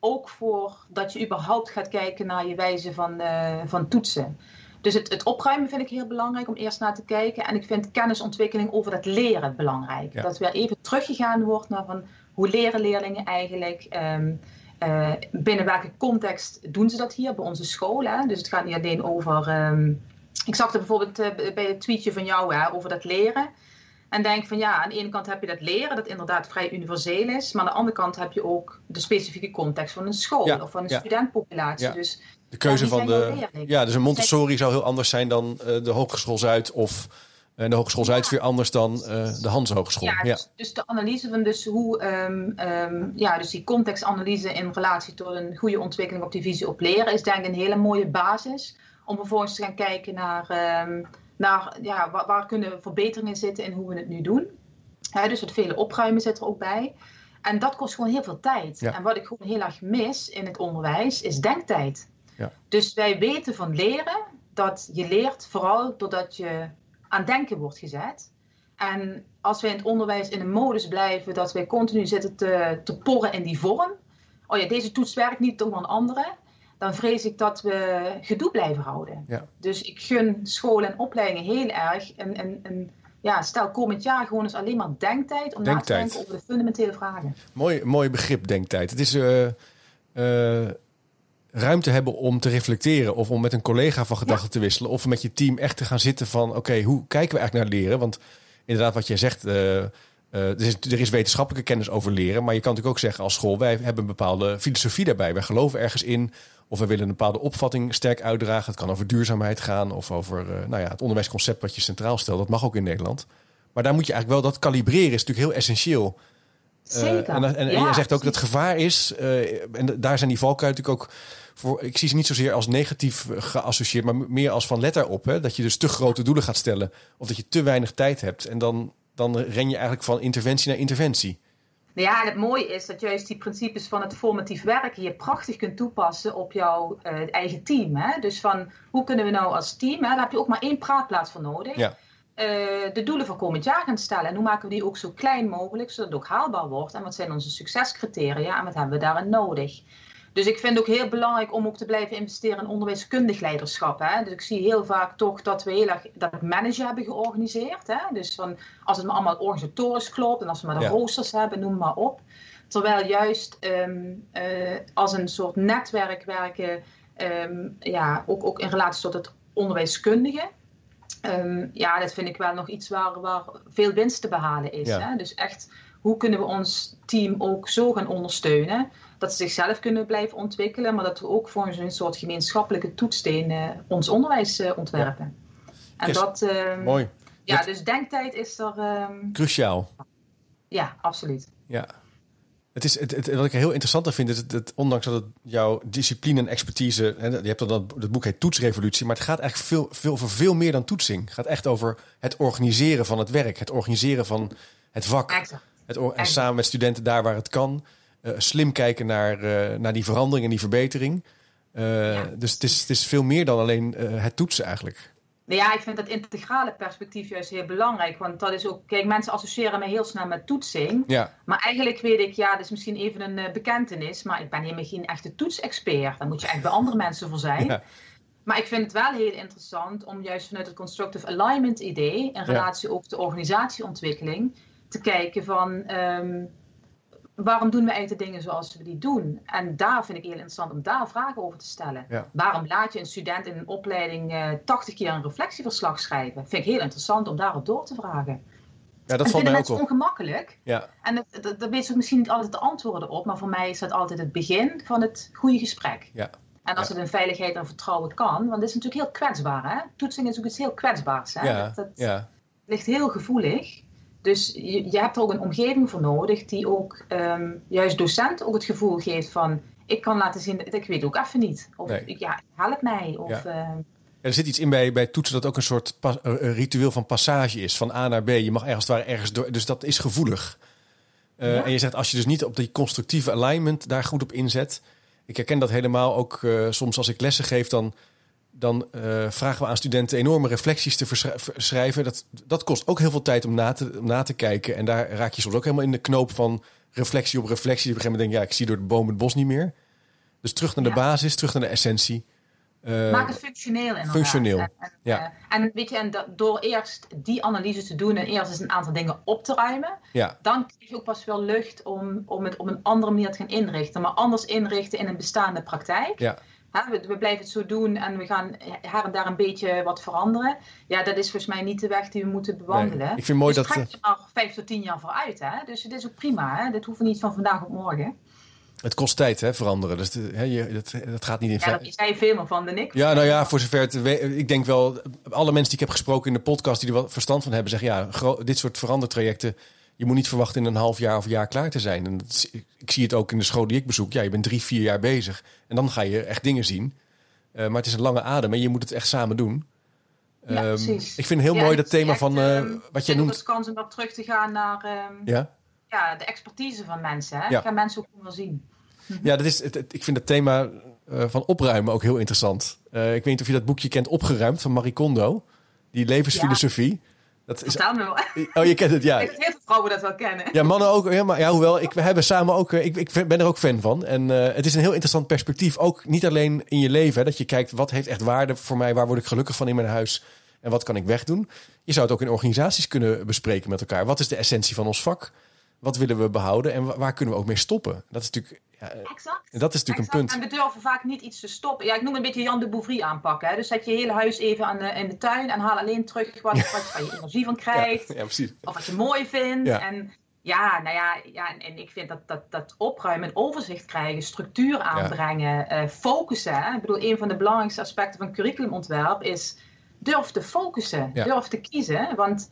Ook voor dat je überhaupt gaat kijken naar je wijze van, uh, van toetsen. Dus het, het, opruimen vind ik heel belangrijk om eerst naar te kijken. En ik vind kennisontwikkeling over dat leren belangrijk. Ja. Dat weer even teruggegaan wordt naar van hoe leren leerlingen eigenlijk. Um, uh, binnen welke context doen ze dat hier bij onze school? Hè? Dus het gaat niet alleen over. Um, ik zag er bijvoorbeeld uh, bij het tweetje van jou hè, over dat leren. En denk van ja, aan de ene kant heb je dat leren, dat inderdaad vrij universeel is. Maar aan de andere kant heb je ook de specifieke context van een school ja, of van een ja. studentpopulatie. Dus de keuze ja, van de. Ja, dus een Montessori zou heel anders zijn dan uh, de Hogeschool Zuid. Of uh, de Hogeschool Zuid is weer anders dan uh, de Hans Hogeschool. Ja, dus, dus, de analyse van dus hoe, um, um, ja, dus die contextanalyse in relatie tot een goede ontwikkeling op die visie op leren, is denk ik een hele mooie basis. Om vervolgens te gaan kijken naar. Um, naar ja, waar, waar, kunnen verbeteringen zitten in hoe we het nu doen. He, dus het vele opruimen zit er ook bij. En dat kost gewoon heel veel tijd. Ja. En wat ik gewoon heel erg mis in het onderwijs is denktijd. Ja. Dus wij weten van leren dat je leert vooral doordat je aan denken wordt gezet. En als wij in het onderwijs in een modus blijven dat wij continu zitten te, te porren in die vorm. Oh ja, deze toets werkt niet, toch maar een andere dan vrees ik dat we gedoe blijven houden. Ja. Dus ik gun scholen en opleidingen heel erg. En, en, en ja, stel komend jaar gewoon eens alleen maar denktijd om denktijd. na te denken over de fundamentele vragen. Mooi, mooi begrip, denktijd. Het is uh, uh, ruimte hebben om te reflecteren of om met een collega van gedachten ja. te wisselen. Of met je team echt te gaan zitten van oké, okay, hoe kijken we eigenlijk naar leren? Want inderdaad, wat jij zegt. Uh, uh, er, is, er, is, wetenschappelijke kennis over leren, maar je kan natuurlijk ook zeggen als school, wij hebben een bepaalde filosofie daarbij. Wij geloven ergens in, of we willen een bepaalde opvatting sterk uitdragen. Het kan over duurzaamheid gaan of over uh, nou ja, het onderwijsconcept wat je centraal stelt. Dat mag ook in Nederland. Maar daar moet je eigenlijk wel dat kalibreren, is natuurlijk heel essentieel. Zeker. En, en, en ja, je zegt ook dat het gevaar is, en daar zijn die valkuilen natuurlijk ook voor. Ik zie ze niet zozeer als negatief geassocieerd, maar meer als van let daarop. Hè, dat je dus te grote doelen gaat stellen, of dat je te weinig tijd hebt. En dan dan ren je eigenlijk van interventie naar interventie. Nou ja, en het mooie is dat juist die principes van het formatief werken je prachtig kunt toepassen op jouw uh, eigen team. Hè? Dus van hoe kunnen we nou als team, hè, daar heb je ook maar één praatplaats voor nodig. Ja. Uh, de doelen voor komend jaar gaan stellen. En hoe maken we die ook zo klein mogelijk, zodat het ook haalbaar wordt? En wat zijn onze succescriteria en wat hebben we daarin nodig? Dus ik vind het ook heel belangrijk om ook te blijven investeren in onderwijskundig leiderschap. Hè? Dus ik zie heel vaak toch dat we heel erg dat managen hebben georganiseerd. Hè? Dus van, als het maar allemaal organisatorisch klopt en als we maar de Ja. roosters hebben, noem maar op. Terwijl juist ehm, eh, als een soort netwerk werken, ehm, ja, ook, ook in relatie tot het onderwijskundige. Ehm, ja, dat vind ik wel nog iets waar, waar veel winst te behalen is. Ja. Hè? Dus echt, hoe kunnen we ons team ook zo gaan ondersteunen dat ze zichzelf kunnen blijven ontwikkelen, maar dat we ook voor een soort gemeenschappelijke toetssteen eh, ons onderwijs eh, ontwerpen. En Yes. dat, ehm, Mooi. ja, Dat- dus denktijd is er, ehm, Cruciaal. ja, absoluut. Ja. Het is, het, het- wat ik heel interessant aan vind, is dat ondanks dat het jouw discipline en expertise, hè, je hebt dat, het boek heet Toetsrevolutie, maar het gaat eigenlijk veel, veel, over veel meer dan toetsing. Het gaat echt over het organiseren van het werk, het organiseren van het vak. Exact. Het en samen met studenten daar waar het kan. eh, slim kijken naar, eh, naar die verandering en die verbetering. Eh, Ja. Dus het is, het is veel meer dan alleen het toetsen eigenlijk. Nou ja, ik vind dat integrale perspectief juist heel belangrijk. Want dat is ook, kijk, mensen associëren mij heel snel met toetsing. Ja, Maar eigenlijk weet ik, ja, dat is misschien even een bekentenis. Maar ik ben helemaal geen echte toetsexpert. Daar moet je echt bij andere mensen voor zijn. Ja. Maar ik vind het wel heel interessant om juist vanuit het constructive alignment idee, in relatie ook de organisatieontwikkeling, te kijken van ehm, waarom doen we eigenlijk de dingen zoals we die doen? En daar vind ik heel interessant om daar vragen over te stellen. Ja. Waarom laat je een student in een opleiding eh 80 keer een reflectieverslag schrijven? Vind ik heel interessant om daarop door te vragen. ja dat en valt mij ook op. ongemakkelijk? Ja, En daar weet ze misschien niet altijd de antwoorden op, maar voor mij is dat altijd het begin van het goede gesprek. ja, En als Ja. het in veiligheid en vertrouwen kan, want dit is natuurlijk heel kwetsbaar. Hè? Toetsing is ook iets heel kwetsbaars. Hè? ja, Dat, dat ja. ligt heel gevoelig. Dus je, je hebt er ook een omgeving voor nodig die ook ehm, juist docent ook het gevoel geeft van ik kan laten zien, dat ik weet ook even niet. Of Nee. ik, ja, help mij. Of, Ja. ehm, Er zit iets in bij, bij toetsen dat ook een soort pas- een een ritueel van passage is. Van A naar B. Je mag ergens, ware ergens door. Dus dat is gevoelig. Eh, Ja. En je zegt als je dus niet op die constructieve alignment daar goed op inzet. Ik herken dat helemaal ook eh, soms als ik lessen geef. Dan, dan eh, vragen we aan studenten enorme reflecties te schrijven. Dat, dat kost ook heel veel tijd om na, te, om na te kijken. En daar raak je soms ook helemaal in de knoop van reflectie op reflectie. Op een gegeven moment denk je, ja, ik zie door de boom het bos niet meer. Dus terug naar de Ja. basis, terug naar de essentie. Eh, Maak het functioneel inderdaad. functioneel, En, en, ja. eh, en weet je, en dat, door eerst die analyse te doen en eerst eens een aantal dingen op te ruimen, ja, dan krijg je ook pas wel lucht om, om het op een andere manier te gaan inrichten. Maar anders inrichten in een bestaande praktijk. ja. Hè, we, we blijven het zo doen en we gaan her en daar een beetje wat veranderen. Ja, dat is volgens mij niet de weg die we moeten bewandelen. Nee, ik vind mooi dus dat, trek je maar vijf tot tien jaar vooruit. Hè? Dus het is ook prima. Hè? Dit hoeft niet van vandaag op morgen. Het kost tijd, hè, veranderen. Dus hè, je, dat, dat gaat niet in Ja, daar zei je veel meer van dan ik. Ja, nou ja, voor zover het... Ik denk wel, alle mensen die ik heb gesproken in de podcast... die er wat verstand van hebben, zeggen... ja, dit soort verandertrajecten... je moet niet verwachten in een half jaar of een jaar klaar te zijn. En dat is- ik, zie het ook in de school die ik bezoek. Ja, je bent drie, vier jaar bezig. En dan ga je echt dingen zien. Eh, maar het is een lange adem en je moet het echt samen doen. Ja, Ehm, precies. ik vind heel Ja, mooi dat thema echt, van eh, ehm, wat jij noemt... Het kans om dat terug te gaan naar ehm, Ja? ja, de expertise van mensen. Hè? Ja. Ik ga mensen ook wel zien. Ja, dat is het, het- ik vind het thema eh, van opruimen ook heel interessant. Ik weet niet of je dat boekje kent, Opgeruimd, van Marie Kondo. Die levensfilosofie. Dat is, oh, je kent het, ja. Ik dat heel veel vrouwen dat wel kennen. Ja, mannen ook. Ja, maar ja, hoewel, ik, we hebben samen ook... eh, Ik, ik ben er ook fan van. En eh, het is een heel interessant perspectief. Ook niet alleen in je leven. Hè, dat je kijkt, wat heeft echt waarde voor mij? Waar word ik gelukkig van in mijn huis? En wat kan ik wegdoen? Je zou het ook in organisaties kunnen bespreken met elkaar. Wat is de essentie van ons vak? Wat willen we behouden? En wa- waar kunnen we ook mee stoppen? Dat is natuurlijk, Exact. dat is natuurlijk een punt. En we durven vaak niet iets te stoppen. Ja, ik noem een beetje Jan de Bouvry aanpakken. Hè? Dus zet je hele huis even aan de, in de tuin en haal alleen terug wat, wat je energie van krijgt. ja, precies. Of wat je mooi vindt. Ja. En ja, nou ja, ja en, en ik vind dat, dat, dat opruimen, en overzicht krijgen, structuur aanbrengen, eh, focussen. Hè? Ik bedoel, een van de belangrijkste aspecten van curriculumontwerp is durf te focussen, durf te kiezen. Want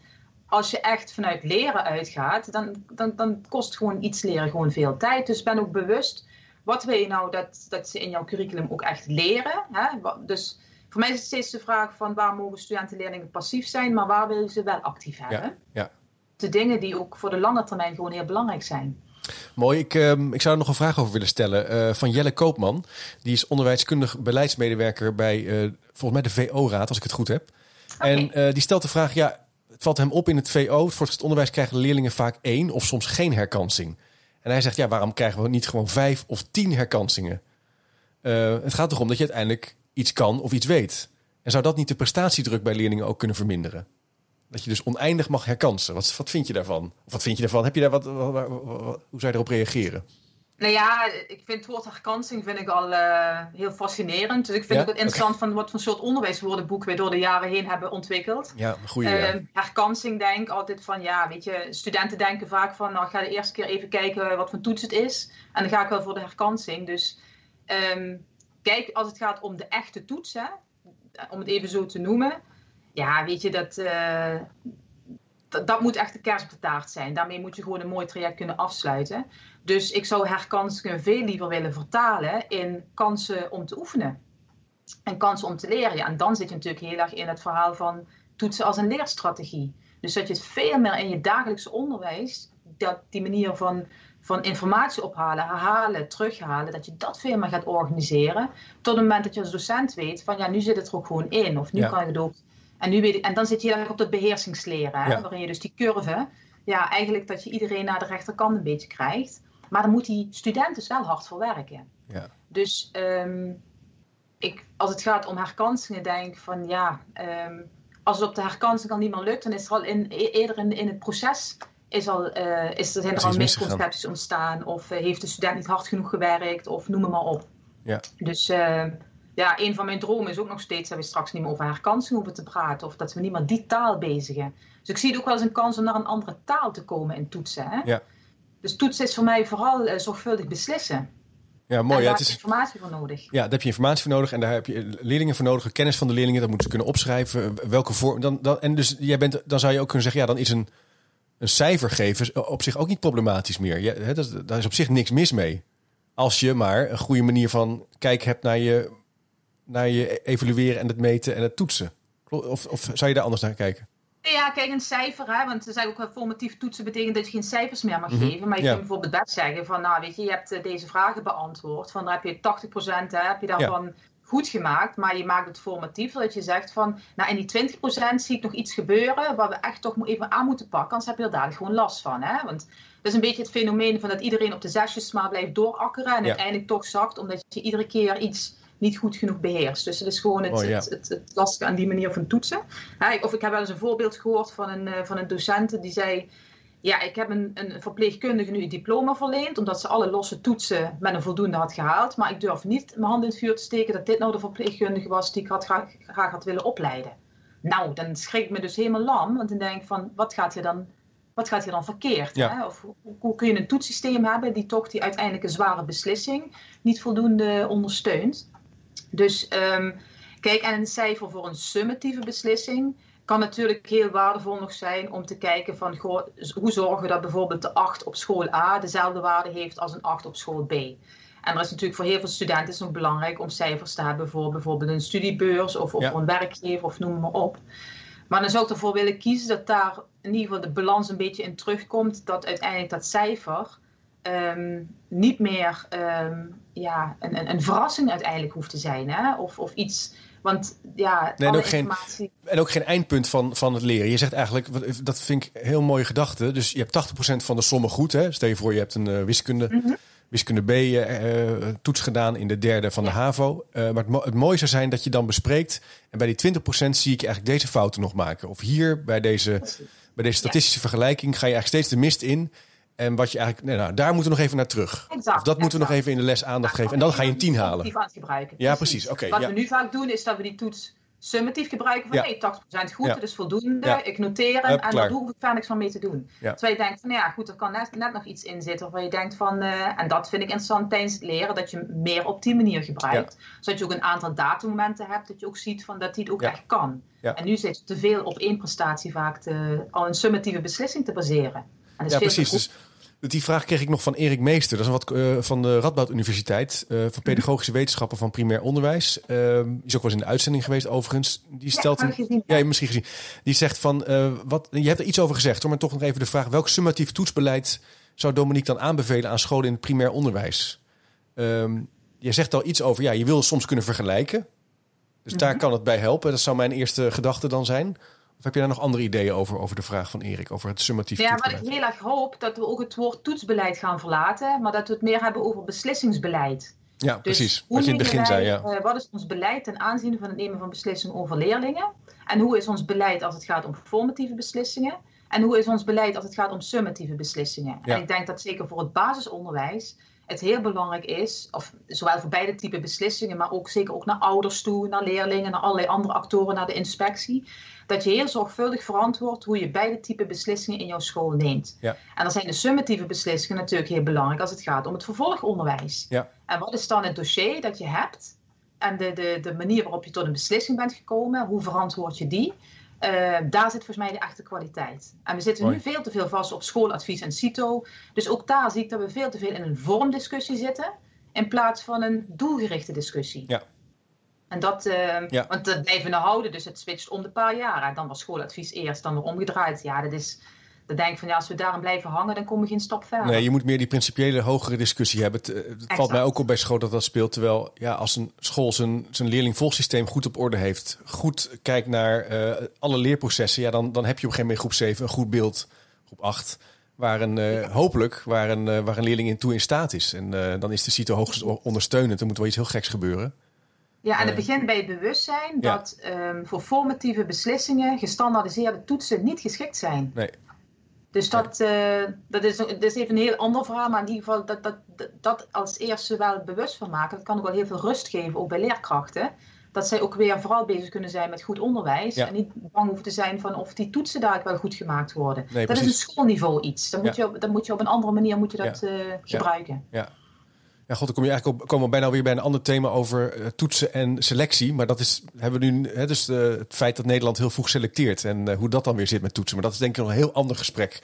als je echt vanuit leren uitgaat, dan, dan, dan kost gewoon iets leren gewoon veel tijd. Dus ben ook bewust, wat wil je nou dat, dat ze in jouw curriculum ook echt leren? Hè? Dus voor mij is het steeds de vraag van waar mogen studenten en leerlingen passief zijn, maar waar wil je ze wel actief hebben? Ja, ja. de dingen die ook voor de lange termijn gewoon heel belangrijk zijn. Mooi. Ik, ehm, ik zou er nog een vraag over willen stellen. eh, van Jelle Koopman. Die is onderwijskundig beleidsmedewerker bij eh, volgens mij de VO-raad, als ik het goed heb. En eh, die stelt de vraag: ja, het valt hem op in het VO, het voortgezet onderwijs, krijgen leerlingen vaak één of soms geen herkansing. En hij zegt: ja, waarom krijgen we niet gewoon vijf of tien herkansingen? Eh, het gaat erom dat je uiteindelijk iets kan of iets weet. En zou dat niet de prestatiedruk bij leerlingen ook kunnen verminderen? Dat je dus oneindig mag herkansen. Wat, wat vind je daarvan? Of wat vind je daarvan? Heb je daar wat- wat- hoe zou je erop reageren? Nou ja, ik vind het woord herkansing vind ik al eh, heel fascinerend. Dus ik vind Ja? het ook interessant van wat voor soort onderwijswoordenboek we door de jaren heen hebben ontwikkeld. Ja, goede. Eh, herkansing denk altijd van, ja, weet je, studenten denken vaak van, nou ik ga de eerste keer even kijken wat voor toets het is. En dan ga ik wel voor de herkansing. Dus ehm, kijk, als het gaat om de echte toets, hè, om het even zo te noemen. Ja, weet je, dat, eh, dat, dat moet echt de kerst op de taart zijn. Daarmee moet je gewoon een mooi traject kunnen afsluiten. Dus ik zou herkansingen veel liever willen vertalen in kansen om te oefenen. En kansen om te leren. Ja, en dan zit je natuurlijk heel erg in het verhaal van toetsen als een leerstrategie. Dus dat je het veel meer in je dagelijkse onderwijs, dat die manier van, van informatie ophalen, herhalen, terughalen, dat je dat veel meer gaat organiseren. Tot het moment dat je als docent weet van ja, nu zit het er ook gewoon in. Of nu Ja. kan ik het ook. En, nu weet ik, en dan zit je heel erg op dat beheersingsleren, hè, Ja. waarin je dus die curve, ja, eigenlijk dat je iedereen naar de rechterkant een beetje krijgt. Maar dan moet die student dus wel hard voor werken. Ja. Dus ehm, ik, als het gaat om herkansingen, denk ik van ja, ehm, als het op de herkansing al niet meer lukt, dan is er al in, e- eerder in, in het proces is al, eh, is, er zijn er al misconcepties ontstaan. Of eh, heeft de student niet hard genoeg gewerkt, of noem het maar op. Ja. Dus eh, ja, een van mijn dromen is ook nog steeds dat we straks niet meer over herkansing hoeven te praten. Of dat we niet meer die taal bezigen. Dus ik zie het ook wel als een kans om naar een andere taal te komen in toetsen. Hè? Ja. Dus toetsen is voor mij vooral eh, zorgvuldig beslissen. Ja, en mooi. Ja, daar het is is, informatie voor nodig. ja, daar heb je informatie voor nodig en daar heb je leerlingen voor nodig, kennis van de leerlingen. Dat moeten ze kunnen opschrijven. Welke vorm. Dan, dan, en dus jij bent, dan zou je ook kunnen zeggen, ja, dan is een, een cijfer geven op zich ook niet problematisch meer. Ja, hè, dat, is- daar is op zich niks mis mee. Als je maar een goede manier van kijk hebt naar je, naar je evalueren en het meten en het toetsen. Of, of zou je daar anders naar kijken? Ja, kijk, een cijfer, hè, want er zijn ook wel formatief toetsen betekent dat je geen cijfers meer mag Mhm, geven. Maar je ja. kunt bijvoorbeeld best zeggen van, nou weet je, je hebt eh, deze vragen beantwoord. Van, dan heb je 80% hè, heb je daarvan goed gemaakt, maar je maakt het formatief. Dat je zegt van, nou in die 20% zie ik nog iets gebeuren waar we echt toch even aan moeten pakken. Anders heb je er dadelijk gewoon last van. Hè? Want dat is een beetje het fenomeen van dat iedereen op de zesjes maar blijft doorakkeren. En Ja. uiteindelijk toch zakt, omdat je iedere keer iets niet goed genoeg beheerst. Dus het is gewoon het, Oh, ja. het, het, het lastige aan die manier van toetsen. Of ik heb wel eens een voorbeeld gehoord van een, eh, van een docent die zei... Ja, ik heb een, een verpleegkundige nu een diploma verleend... omdat ze alle losse toetsen met een voldoende had gehaald. Maar ik durf niet mijn hand in het vuur te steken... dat dit nou de verpleegkundige was die ik had, graag, graag had willen opleiden. Nou, dan schrik ik me dus helemaal lam. Want dan denk ik van, wat gaat hier dan, wat gaat hier dan verkeerd? Ja. Hè? Of hoe, hoe kun je een toetsysteem hebben... die toch die uiteindelijke zware beslissing... niet voldoende ondersteunt? Dus... ehm, Kijk, en een cijfer voor een summatieve beslissing kan natuurlijk heel waardevol nog zijn om te kijken van goh, hoe zorgen we dat bijvoorbeeld de 8 op school A dezelfde waarde heeft als een 8 op school B. En er is natuurlijk voor heel veel studenten is nog belangrijk om cijfers te hebben voor bijvoorbeeld een studiebeurs of, of Ja. een werkgever of noem maar op. Maar dan zou ik ervoor willen kiezen dat daar in ieder geval de balans een beetje in terugkomt. Dat uiteindelijk dat cijfer ehm, niet meer ehm, ja, een, een, een verrassing uiteindelijk hoeft te zijn. Hè? Of, of iets. Want ja, Nee, en ook geen- informatie. En ook geen eindpunt van, van het leren. Je zegt eigenlijk, dat vind ik een heel mooie gedachte. Dus je hebt 80% van de sommen goed. Hè? Stel je voor, je hebt een eh, wiskunde, Mhm. wiskunde B eh, eh, toets gedaan in de derde van de HAVO. Maar het, mo- het mooie zou zijn dat je dan bespreekt. En bij die 20% zie ik eigenlijk deze fouten nog maken. Of hier bij deze, bij deze statistische vergelijking ga je eigenlijk steeds de mist in. En wat je eigenlijk, nee, nou, daar moeten we nog even naar terug. Exact, of dat moeten we nog even in de les aandacht geven. En dan ga je een 10 halen. Summatief aan het gebruiken. Ja, precies. Oké, Wat ja. we nu vaak doen is dat we die toets summatief gebruiken. Van Ja. hey, 80% goed, dat is voldoende. Ik noteer hem en daar hoef ik verder niks van mee te doen. Terwijl je denkt van ja, goed, er kan net, net nog iets in zitten. Waarvan je denkt van, eh, en dat vind ik interessant tijdens het leren, dat je meer op die manier gebruikt. Zodat je ook een aantal datamomenten hebt, dat je ook ziet van dat hij het ook echt kan. En nu zit je te veel op één prestatie vaak te, al een summatieve beslissing te baseren. En dat is Ja, precies. Dus die vraag kreeg ik nog van Erik Meester. Dat is een wat eh, van de Radboud Universiteit. eh, Mhm. van Pedagogische Wetenschappen van Primair Onderwijs. Ehm, die is ook wel eens in de uitzending geweest overigens. Die stelt een, ja, je hebt misschien gezien. Die zegt van, eh, wat, je hebt er iets over gezegd hoor. Maar toch nog even de vraag. Welk summatief toetsbeleid zou Dominique dan aanbevelen aan scholen in het primair onderwijs? Um, je zegt al iets over, ja, je wil soms kunnen vergelijken. Dus daar mhm. kan het bij helpen. Dat zou mijn eerste gedachte dan zijn. Of heb je daar nog andere ideeën over, over de vraag van Erik, over het summatief Ja, wat ik heel erg hoop, dat we ook het woord toetsbeleid gaan verlaten, maar dat we het meer hebben over beslissingsbeleid. Ja, dus precies. Wat je in het begin zei, ja. Uh, wat is ons beleid ten aanzien van het nemen van beslissingen over leerlingen? En hoe is ons beleid als het gaat om formatieve beslissingen? En hoe is ons beleid als het gaat om summatieve beslissingen? En ik denk dat zeker voor het basisonderwijs het heel belangrijk is, of zowel voor beide typen beslissingen, maar ook zeker ook naar ouders toe, naar leerlingen, naar allerlei andere actoren, naar de inspectie, dat je heel zorgvuldig verantwoordt hoe je beide typen beslissingen in jouw school neemt. Ja. En dan zijn de summatieve beslissingen natuurlijk heel belangrijk als het gaat om het vervolgonderwijs. Ja. En wat is dan het dossier dat je hebt en de, de, de manier waarop je tot een beslissing bent gekomen, hoe verantwoord je die? Uh, daar zit volgens mij de echte kwaliteit. En we zitten nu veel te veel vast op schooladvies en CITO. Dus ook daar zie ik dat we veel te veel in een vormdiscussie zitten. In plaats van een doelgerichte discussie. Ja. En dat, uh, ja. want dat blijven we nou houden. Dus het switcht om de paar jaar. Dan was schooladvies eerst, dan weer omgedraaid. Ja, dat is dan denk ik van ja, als we daarin blijven hangen, dan komen we geen stap verder. Nee, je moet meer die principiële hogere discussie hebben. Het, eh, het valt mij ook op bij school dat dat speelt. Terwijl ja, als een school zijn, zijn leerlingvolgsysteem goed op orde heeft, goed kijkt naar uh, alle leerprocessen, ja, dan, dan heb je op een gegeven moment groep 7 een goed beeld, groep 8. Waar een, uh, hopelijk waar een, uh, waar een leerling in toe in staat is. En dan is de CITO hoogst ondersteunend. Er moet wel iets heel geks gebeuren. Ja, en het begint bij het bewustzijn dat um, voor formatieve beslissingen gestandaardiseerde toetsen niet geschikt zijn. Nee. Dus dat, uh, dat, is, dat is even een heel ander verhaal. Maar in ieder geval dat, dat, dat als eerste wel bewust van maken. Dat kan ook wel heel veel rust geven, ook bij leerkrachten. Dat zij ook weer vooral bezig kunnen zijn met goed onderwijs. En niet bang hoeven te zijn van of die toetsen daar wel goed gemaakt worden. dat is een schoolniveau iets. Dan moet, je op, dan moet je op een andere manier moet je dat uh, gebruiken. Ja. Ja, god, dan kom je eigenlijk op, komen we bijna weer bij een ander thema over uh, toetsen en selectie. Maar dat is, hebben we nu, hè, dus uh, het feit dat Nederland heel vroeg selecteert en uh, hoe dat dan weer zit met toetsen. Maar dat is denk ik een heel ander gesprek.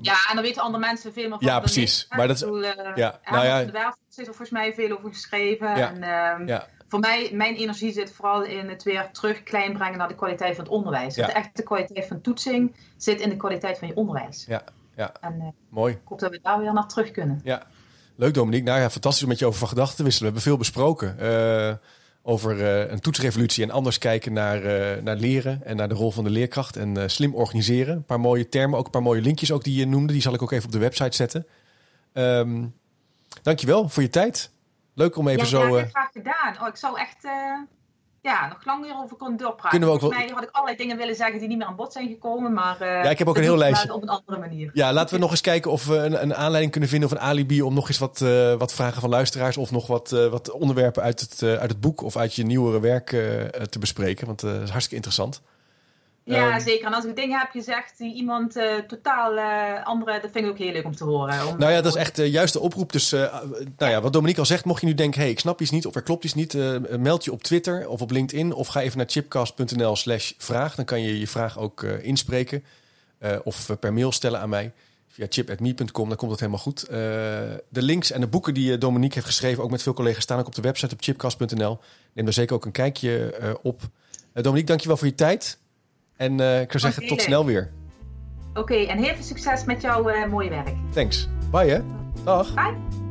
ja, en dan weten andere mensen veel meer van. Ja, precies. maar dat is, bedoel, ja, nou ja, zit er volgens mij veel over geschreven. Ja, en, ehm, ja. Voor mij, mijn energie zit vooral in het weer terug klein brengen naar de kwaliteit van het onderwijs. Ja. De echte kwaliteit van toetsing zit in de kwaliteit van je onderwijs. Ja, ja. En, Mooi. Ik hoop dat we daar weer naar terug kunnen. Ja. Leuk Dominique. Nou ja, fantastisch om met je over van gedachten te wisselen. We hebben veel besproken. Uh, over uh, een toetsrevolutie en anders kijken naar, uh, naar leren en naar de rol van de leerkracht en slim organiseren. Een paar mooie termen, ook een paar mooie linkjes ook die je noemde. Die zal ik ook even op de website zetten. Um, dankjewel voor je tijd. Leuk om even ja, zo... Ja, graag gedaan. Oh, ik zou echt ja, nog lang weer over kon doorpraten. Kunnen we ook Volgens mij had ik allerlei dingen willen zeggen die niet meer aan bod zijn gekomen. Maar uh, ja, ik heb ook een heel lijstje. Op een andere manier. Ja, laten we nog eens kijken of we een, een aanleiding kunnen vinden of een alibi om nog eens wat, uh, wat vragen van luisteraars of nog wat, uh, wat onderwerpen uit het, uit het boek of uit je nieuwere werk te bespreken. Want dat is hartstikke interessant. Ja, um, zeker. En als ik dingen heb gezegd die iemand uh, totaal uh, andere, dat vind ik ook heel leuk om te horen. Om, nou ja, dat is echt de uh, juiste oproep. Dus nou ja, wat Dominique al zegt, mocht je nu denken, hey, ik snap iets niet of er klopt iets niet, meld je op Twitter of op LinkedIn of ga even naar chipcast.nl slash vraag. Dan kan je je vraag ook inspreken of per mail stellen aan mij. Via chip.me.com, dan komt het helemaal goed. de links en de boeken die Dominique heeft geschreven, ook met veel collega's, staan ook op de website op chipcast.nl. Neem er zeker ook een kijkje op. Dominique, dankjewel voor je tijd. En uh, ik zou zeggen, tot snel weer. Oké, okay, en heel veel succes met jouw uh, mooie werk. Thanks. Bye hè. Dag. Bye.